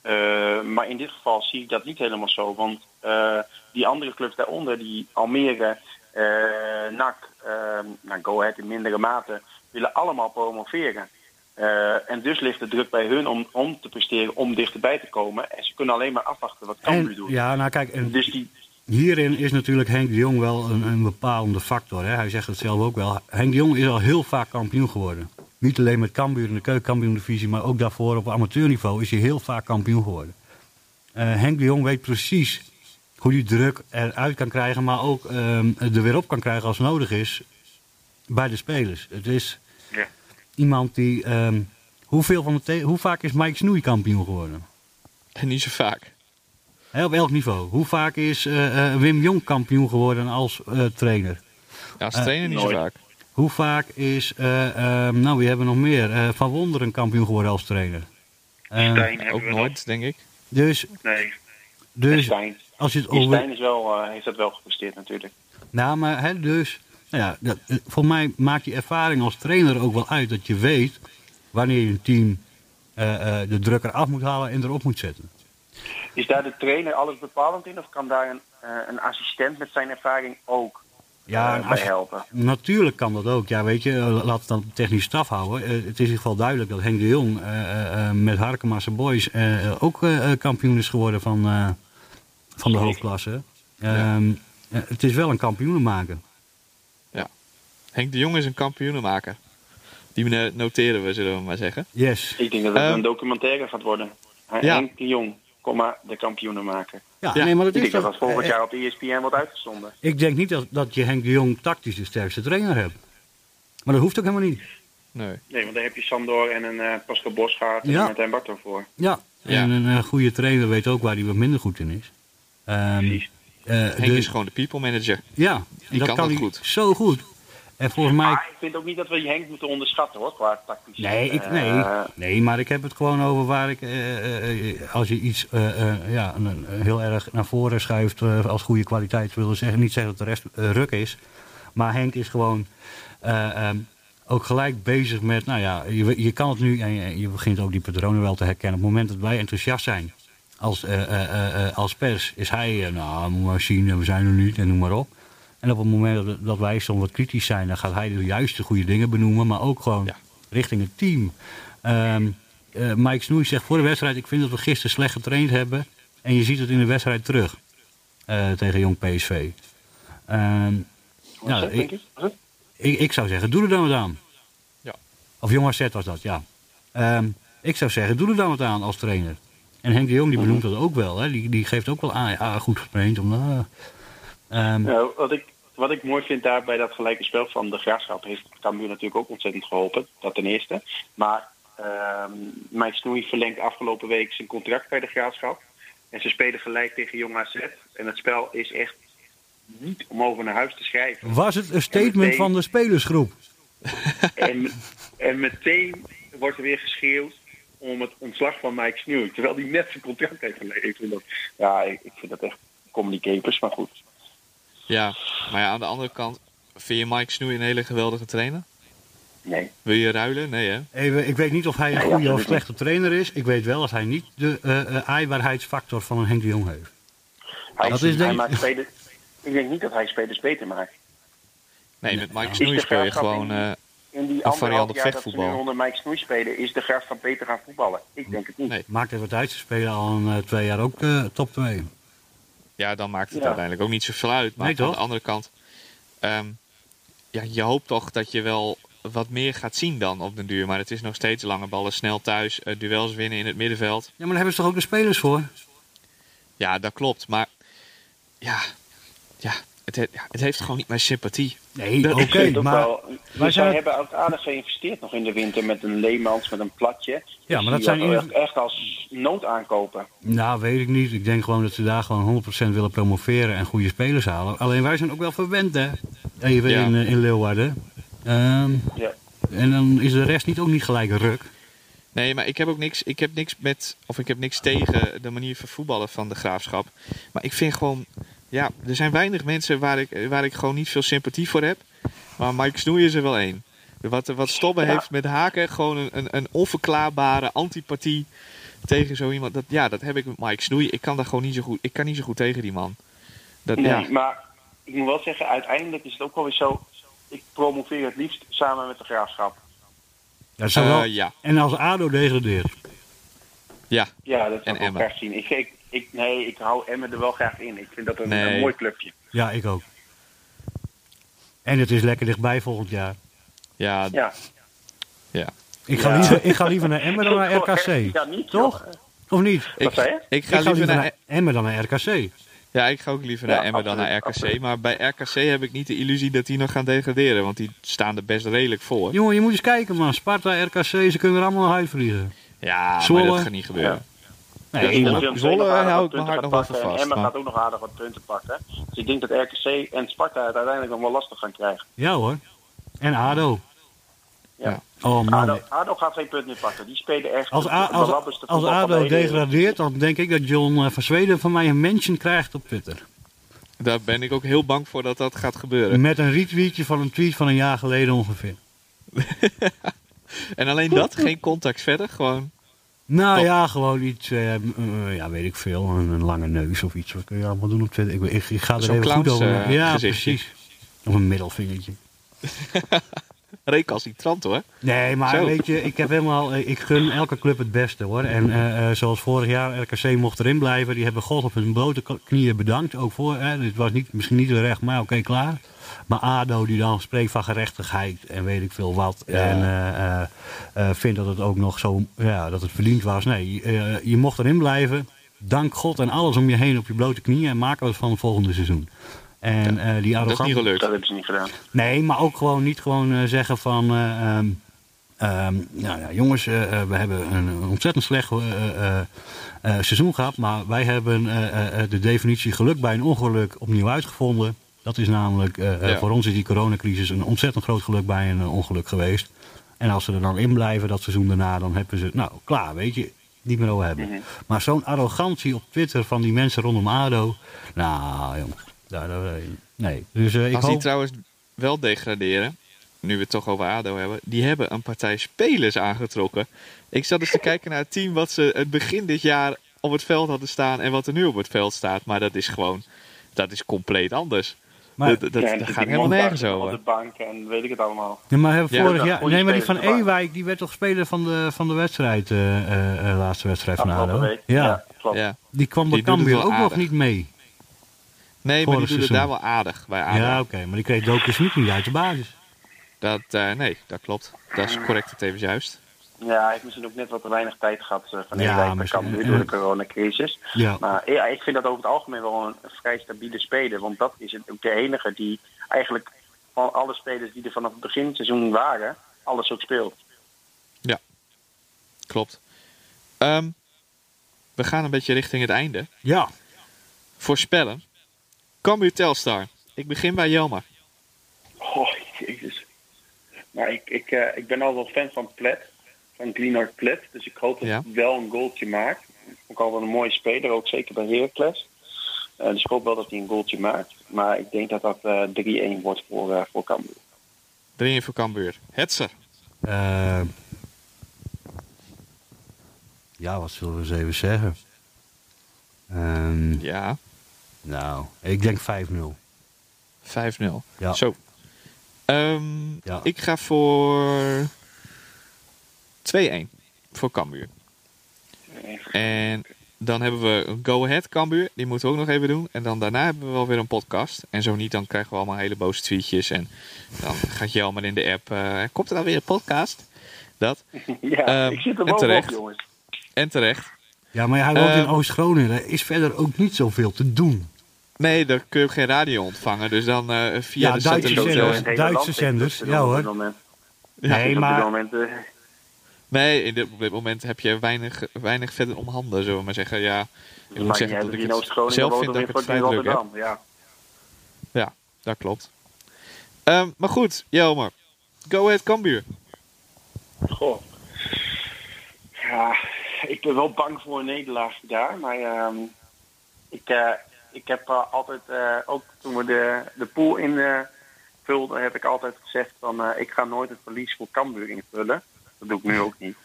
Eh, maar in dit geval zie ik dat niet helemaal zo. Want eh, die andere clubs daaronder, die Almere, eh NAC, eh, nou, Go Ahead in mindere mate, willen allemaal promoveren. Eh, en dus ligt de druk bij hun om, om te presteren, om dichterbij te komen. En ze kunnen alleen maar afwachten wat Cambuur doet.
ja, nou kijk, en
Dus die,
hierin is natuurlijk Henk de Jong wel een, een bepalende factor. Hè? Hij zegt het zelf ook wel. Henk de Jong is al heel vaak kampioen geworden. Niet alleen met Cambuur in de keukenkampioen-divisie, maar ook daarvoor op amateurniveau is hij heel vaak kampioen geworden. Eh, Henk de Jong weet precies hoe hij druk eruit kan krijgen, maar ook ehm, er weer op kan krijgen als nodig is bij de spelers. Het is. Iemand die. ehm, hoeveel van de hoe vaak is Mike Snoei kampioen geworden?
En niet zo vaak.
Op elk niveau. Hoe vaak is eh, eh, Wim Jong kampioen geworden als eh, trainer?
Ja, als trainer niet zo vaak.
Hoe vaak is, eh, ehm, nou wie hebben we nog meer, Eh, Van Wonderen kampioen geworden als trainer?
Stijn hebben
Ook nooit, denk ik.
dus
Nee,
dus
Stijn.
als je het
Die
over...
Stijn is wel, eh, heeft dat wel gepresteerd natuurlijk.
Nou, maar hè, dus, nou ja, dat, eh, voor mij maakt die ervaring als trainer ook wel uit dat je weet wanneer je een team eh, eh, de druk eraf moet halen en erop moet zetten.
Is daar de trainer alles bepalend in? Of kan daar een, een assistent met zijn ervaring ook
Ja,
bij helpen?
Natuurlijk kan dat ook. Ja, weet je, laat het dan technisch staf houden. Het is in ieder geval duidelijk dat Henk de Jong met Harkema's Boys ook kampioen is geworden van, van de hoofdklasse. Ehm, eh, het is wel een kampioenenmaker.
Henk de Jong is een kampioenenmaker. Die noteren we, zullen we maar zeggen.
Yes.
Ik denk dat het
Ehm,
een documentaire gaat worden.
Ja.
Henk de Jong, komma, de kampioenenmaker.
Ja,
Ja,
nee, maar dat
Ik
is
denk dat
toch-
dat volgend
eh,
jaar op ESPN wordt uitgezonden.
Ik denk niet dat, dat je Henk de Jong tactisch de sterkste trainer hebt. Maar dat hoeft ook helemaal niet.
Nee.
Nee, want daar heb je Sandor en een eh Pascal Bosgaard en
Ja.
Martijn Barto voor.
Ja,
Ja.
en een eh, goede trainer weet ook waar hij wat minder goed in is. Ehm,
Precies.
eh,
Henk
de-
is gewoon de people manager.
ja,
Die
dat
kan
kan hij
goed.
zo goed. En volgens mij
Maar ik vind ook niet dat we Henk moeten onderschatten hoor, qua tactisch.
Nee, ik,
eh,
nee, nee, maar ik heb het gewoon over waar ik, eh, eh, als je iets eh, eh, ja, een- heel erg naar voren schuift als goede kwaliteit, wil zeggen, niet zeggen dat de rest ruk is. Maar Henk is gewoon eh, ehm, ook gelijk bezig met, nou ja, je, je kan het nu, en je, begint ook die patronen wel te herkennen. Op het moment dat wij enthousiast zijn als, eh, eh, eh, eh, als pers, is hij, nou, moet maar zien, we zijn er niet en noem maar op. En op het moment dat, wij soms wat kritisch zijn, dan gaat hij de juiste goede dingen benoemen, maar ook gewoon
Ja.
richting het team. Ehm, eh, Mike Snoei zegt voor de wedstrijd, ik vind dat we gisteren slecht getraind hebben. En je ziet het in de wedstrijd terug eh, tegen Jong PSV. Ehm,
Wat
nou, ik-
denk ik?
Ik, zou zeggen, doe er dan wat aan.
Ja.
Of Jong AZ was dat, ja. Ehm, ik zou zeggen, doe er dan wat aan als trainer. En Henk de Jong die benoemt dat ook wel. Hè. Die, die geeft ook wel aan, ja, goed getraind. Om, eh, ehm,
Nou, wat, ik, wat ik mooi vind daar bij dat gelijke spel van de Graafschap... heeft Cambuur natuurlijk ook ontzettend geholpen. Dat ten eerste. Maar ehm Mike Snoei verlengt afgelopen week zijn contract bij de Graafschap. En ze spelen gelijk tegen Jong AZ. En het spel is echt niet om over naar huis te schrijven.
was het een statement
meteen-
van de spelersgroep?
En, en meteen wordt er weer geschreeuwd om het ontslag van Mike Snoei. Terwijl hij net zijn contract heeft verlengd. Ja, ik, ik vind dat echt communicators, maar goed.
Ja, maar ja, aan de andere kant, vind je Mike Snoei een hele geweldige trainer?
Nee.
Wil je ruilen? Nee hè?
Even, ik weet niet of hij een goede of slechte trainer is. Ik weet wel dat hij niet de eh, eh, aaibaarheidsfactor van een Henk de Jong heeft.
Hij,
Dat is
hij
denk
maakt spelers, ik denk niet dat hij spelers beter maakt.
Nee, met Mike Snoei speel je gewoon...
in-
eh,
In die
variant
anderhalf
op
jaar dat ze
vechtvoetbal.
nu onder Mike Snoei spelen, is de graafschap beter gaan voetballen. Ik denk het niet.
Nee.
Maakt het wat uit. Ze spelen al een, twee jaar ook eh, top 2.
Ja, dan maakt het
Ja.
uiteindelijk ook niet zoveel uit. Maar
Nee,
aan de andere kant... ehm, ja, je hoopt toch dat je wel wat meer gaat zien dan op den duur. Maar het is nog steeds lange ballen, snel thuis, eh, duels winnen in het middenveld.
Ja, maar daar hebben ze toch ook de spelers voor?
Ja, dat klopt. Maar ja, ja, het, he- het heeft gewoon niet mijn sympathie.
Nee,
Dat-
oké.
Ook
maar,
wel,
wij
dus
zijn-
hebben ook aardig geïnvesteerd nog in de winter met een Leemans, met een platje.
Ja, maar dat zijn in-
echt, echt als noodaankopen.
nou, weet ik niet. Ik denk gewoon dat ze daar gewoon 100% willen promoveren en goede spelers halen. Alleen wij zijn ook wel verwend, hè? Even
Ja.
in, eh, in Leeuwarden. Ehm,
Ja.
en dan is de rest niet ook niet gelijk een ruk.
Nee, maar ik heb ook niks, ik heb niks met, of ik heb niks tegen de manier van voetballen van de graafschap. Maar ik vind gewoon, ja, er zijn weinig mensen waar ik, waar ik gewoon niet veel sympathie voor heb. Maar Mike Snoei is er wel één. Wat, wat Stobbe
Ja.
heeft met Haken, gewoon een, een, een onverklaarbare antipathie tegen zo iemand. Dat, ja, dat heb ik met Mike Snoei. Ik kan daar gewoon niet zo goed, ik kan niet zo goed tegen die man. Dat,
Nee,
ja,
maar ik moet wel zeggen, uiteindelijk is het ook wel weer zo. Ik promoveer het liefst samen met de graafschap.
Dat zou
Eh,
wel...
ja,
En als ADO degradeert.
ja,
Ja, dat
En
zou ik ook graag zien. Ik, ik, ik, nee, ik hou Emmen er wel graag in. Ik vind dat een,
Nee.
een mooi clubje.
Ja, ik ook. En het is lekker dichtbij volgend jaar.
ja,
Ja.
ja.
Ik ga,
Ja.
liever, ik ga liever naar Emmen dan naar RKC.
Ja, niet.
Toch?
joh.
Of niet?
Ik,
zei je?
ik ga
ik ga
liever naar,
Emmen dan naar RKC.
Ja, ik ga ook liever
Ja,
naar Emmen dan naar
absoluut,
RKC. Maar bij RKC heb ik niet de illusie dat die nog gaan degraderen. Want die staan er best redelijk voor.
Jongen, je moet eens kijken man. Sparta, RKC, ze kunnen er allemaal nog uitvliegen.
Ja, maar
Zwolle.
dat gaat niet gebeuren.
Nee,
Ja,
Ik denk
Zwolle-
dat Willem
Zwolle
II nog aardig
hou
wat
ik mijn
punten
hart nog wel
En
vast,
Emmen
maar-
gaat ook nog aardig wat punten pakken. Dus ik denk dat RKC en Sparta het uiteindelijk nog wel lastig gaan krijgen.
Ja hoor. En ADO.
Ja.
Oh man.
ADO, ADO gaat geen punt meer pakken. Die spelen echt
Als, A-
de
als,
de
ADO degradeert, dan denk ik dat John eh, van Zweden van mij een mention krijgt op Twitter.
Daar ben ik ook heel bang voor dat dat gaat gebeuren.
Met een retweetje van een tweet van een jaar geleden ongeveer.
En alleen dat, geen contact verder. Gewoon.
Nou
Top.
ja, gewoon iets, eh, eh, ja weet ik veel, een, een lange neus of iets. Wat kun je allemaal doen op Twitter? Ik, ik, ik ga er even goed over.
eh,
ja,
gezichtje.
precies. Of een middelvingertje.
Recalcitrant hoor.
Nee, maar
Zo.
weet je, ik heb helemaal, ik gun elke club het beste hoor. En zoals vorig jaar, RKC mocht erin blijven. Die hebben God op hun blote knieën bedankt. Ook voor, hè. Dit was niet, misschien niet terecht, maar oké, klaar. Maar ADO die dan spreekt van gerechtigheid en weet ik veel wat.
Ja.
En eh, eh, eh, vindt dat het ook nog zo, ja, dat het verdiend was. Nee, je mocht erin blijven. Dank God en alles om je heen op je blote knieën. En maken we het van het volgende seizoen. En eh, die
Dat is
arrogante...
niet gelukt.
Dat hebben ze niet gedaan.
Nee, maar ook gewoon niet gewoon zeggen van... eh, ehm, ehm, nou ja, jongens, we hebben een, ontzettend slecht eh, eh, eh, seizoen gehad. Maar wij hebben eh, eh, de definitie geluk bij een ongeluk opnieuw uitgevonden. Dat is namelijk, eh, eh,
Ja.
voor ons is die coronacrisis een ontzettend groot geluk bij een eh, ongeluk geweest. En als ze er dan in blijven dat seizoen daarna, dan hebben ze nou klaar, weet je, niet meer over hebben.
Mhm.
Maar zo'n arrogantie op Twitter van die mensen rondom ADO, nou jongens, daar, daar, nee. Dus eh, ik
Als die trouwens wel degraderen, nu we het toch over ADO hebben, die hebben een partij spelers aangetrokken. Ik zat eens te kijken naar het team wat ze het begin dit jaar op het veld hadden staan en wat er nu op het veld staat. Maar dat is gewoon, dat is compleet anders.
Maar-
dat
Ja,
gaat helemaal nergens
Op
over.
de bank en weet ik het allemaal.
Ja, maar hebben
Ja,
vorig jaar. Nee, maar die van. Ewijk, die werd toch speler van de, van de wedstrijd, eh eh, eh, laatste wedstrijd van ADO. Ja.
klopt.
Ja.
die kwam bij
doet
Cambuur ook nog niet mee.
Nee, maar die doen het daar wel aardig bij ADO.
Ja, oké, maar die kreeg Smit niet uit de basis.
Dat, eh, nee, dat klopt. Dat is correct het even juist.
Ja, hij heeft misschien ook net wat te weinig tijd gehad eh, van
Ja,
ja,
misschien.
Cambuur
Ja.
door de coronacrisis.
Ja.
Maar ja, ik vind dat over het algemeen wel een, vrij stabiele speler. Want dat is het, ook de enige die eigenlijk van alle spelers die er vanaf het begin seizoen waren, alles ook speelt.
Klopt. Ehm, we gaan een beetje richting het einde.
Ja.
Voorspellen. Cambuur Telstar. Ik begin bij Jelmer.
Oh, jezus. Maar ik, ik, eh, ik ben al wel fan van Plet. Van Glenard Plet. Dus ik hoop dat
Ja.
hij wel een goaltje maakt. Ook al wel een mooie speler, ook zeker bij Heracles. Eh, dus ik hoop wel dat hij een goaltje maakt. Maar ik denk dat dat eh 3-1 wordt voor, eh voor Cambuur.
3 voor Cambuur. Hetzer.
Eh, ja, wat zullen we eens even zeggen? Ehm,
Ja,
nou, ik denk 5-0.
5-0.
Ja.
Zo. Ehm,
Ja.
Ik ga voor 2-1 voor Cambuur. En dan hebben we een Go Ahead Cambuur. Die moeten we ook nog even doen. En dan daarna hebben we wel weer een podcast. En zo niet, dan krijgen we allemaal hele boze tweetjes. En dan gaat je allemaal in de app. eh, komt er alweer een podcast? Dat.
Ja,
Ehm,
ik zit er bovenop,
terecht.
jongens.
En terecht.
Ja, maar hij woont in
Eh,
Oost-Groningen. Er is verder ook niet zoveel te doen.
Nee, daar kun je ook geen radio ontvangen. Dus dan eh, via
Ja,
de
Duitse zenders.
eh,
Duitse zenders,
op
ja, hoor.
dit moment.
ja.
Nee,
op
maar-
dit moment,
Nee, in dit, op dit moment heb je weinig, weinig verder om handen, zullen we maar zeggen. Ja, ik moet zeggen dat ik het zelf vind dat ik het vrij druk heb.
Rotterdam. Ja.
Ja, dat klopt. Ehm, maar goed, Jelmer. Go Ahead Cambuur.
Goh. Ja, ik ben wel bang voor een nederlaag daar. Maar ehm, ik, eh, ik heb eh, altijd, eh, ook toen we de, de pool invulden, heb ik altijd gezegd van eh, ik ga nooit het verlies voor Cambuur invullen. Dat doe ik nu ook niet.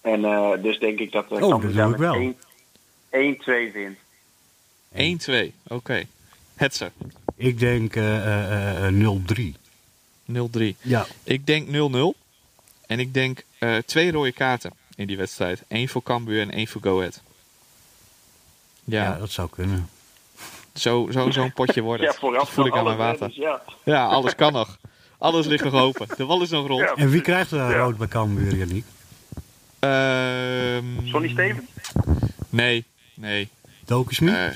En eh, dus denk ik dat uh,
Oh, dat doe ik wel.
1 1-2 wint.
1-2. Oké. Hetzer.
Ik denk eh, eh, eh, 0-3.
0-3.
Ja.
Ik denk 0-0. En ik denk eh, twee rode kaarten in die wedstrijd. Eén voor Cambuur en één voor Go Ahead.
Ja.
Ja,
dat zou kunnen.
zo zo'n zo potje wordt
Ja,
het.
vooraf
dat voel ik aan mijn water.
ja.
Ja, alles kan nog. Alles ligt nog open. De wal is nog rond.
Ja.
En wie krijgt er
Ja.
rood bij Cambuur, Yannick?
Ehm,
Sonny Stevens?
Nee, nee.
Doken Smit?
Eh,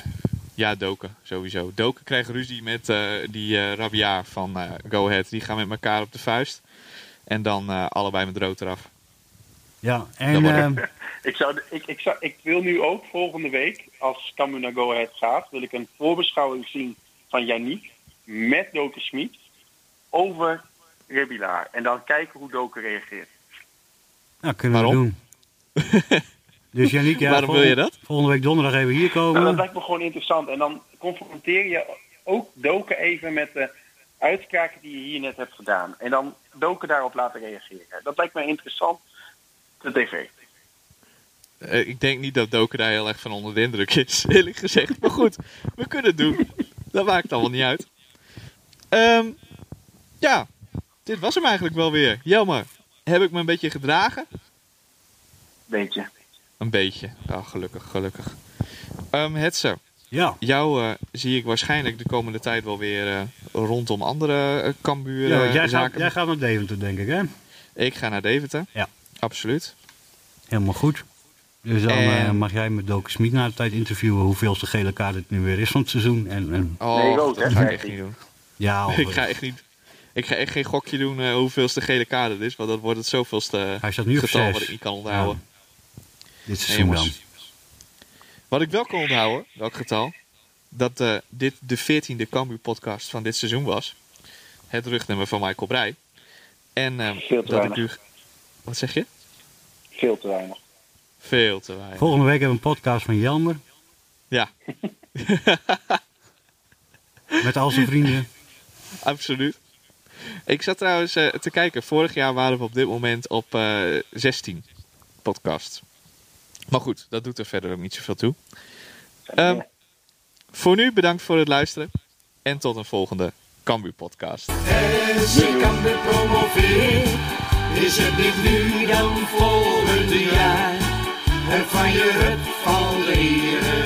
ja, Doken, sowieso. Doken krijgt ruzie met eh, die eh Rabia van eh, Go Ahead. Die gaan met elkaar op de vuist. En dan eh, allebei met rood eraf.
ja, en ehm,
Ik, zou, ik, ik, zou, ik wil nu ook volgende week, als Cambuur naar Go Ahead gaat, wil ik een voorbeschouwing zien van Yannick met Doken Smit over Rebilaar. En dan kijken hoe Doken reageert.
nou, kunnen we
Waarom?
doen. dus Yannick, ja,
Waarom wil je dat?
Volgende week donderdag even hier
Nou, dat
komen.
lijkt me gewoon interessant. En dan confronteer je ook Doken even met de uitspraken die je hier net hebt gedaan. En dan Doken daarop laten reageren. Dat lijkt me interessant. De tv.
Eh, ik denk niet dat Doken daar heel erg van onder de indruk is, eerlijk gezegd. Maar goed, we kunnen het doen. Dat maakt allemaal niet uit. Ehm, ja, dit was hem eigenlijk wel weer. Jelmer, heb ik me een beetje gedragen?
Weet je.
Een beetje. Oh, gelukkig, gelukkig. Ehm Hetzer,
Ja.
jou eh, zie ik waarschijnlijk de komende tijd wel weer eh, rondom andere uh, Cambuur
ja jij, gaat,
zaken.
jij gaat naar Deventer, denk ik, hè?
Ik ga naar Deventer.
Ja.
Absoluut.
Helemaal goed. Dus dan
En-
mag jij met Doken Smit na de tijd interviewen hoeveelste gele kaart het nu weer is van het seizoen. En, en
Oh,
Nee, ik ook,
dat
hè,
ga ik echt niet doen.
ja, of,
ik ga echt niet. Ik ga echt geen gokje doen eh, hoeveelste gele kaart het is, want dat wordt het zoveelste
hij staat nu
getal wat ik niet kan onthouden.
dit
Nee,
seizoen dan.
Wat ik wel kan onthouden, welk getal, dat eh, dit de 14e Cambuur podcast van dit seizoen was. Het rugnummer van Michael Breij. En eh,
Veel te
dat ik nu. Wat zeg je?
Veel te weinig.
Veel te weinig.
Volgende week hebben we een podcast van Jelmer.
Ja,
Met al zijn vrienden.
absoluut. Ik zat trouwens eh, te kijken. Vorig jaar waren we op dit moment op eh 16 podcasts. Maar goed, dat doet er verder ook niet zoveel toe. Ehm, voor nu bedankt voor het luisteren. En tot een volgende Cambuur podcast.
SC Cambuur promoveert, is het niet nu dan volgend jaar. En van je hut van leren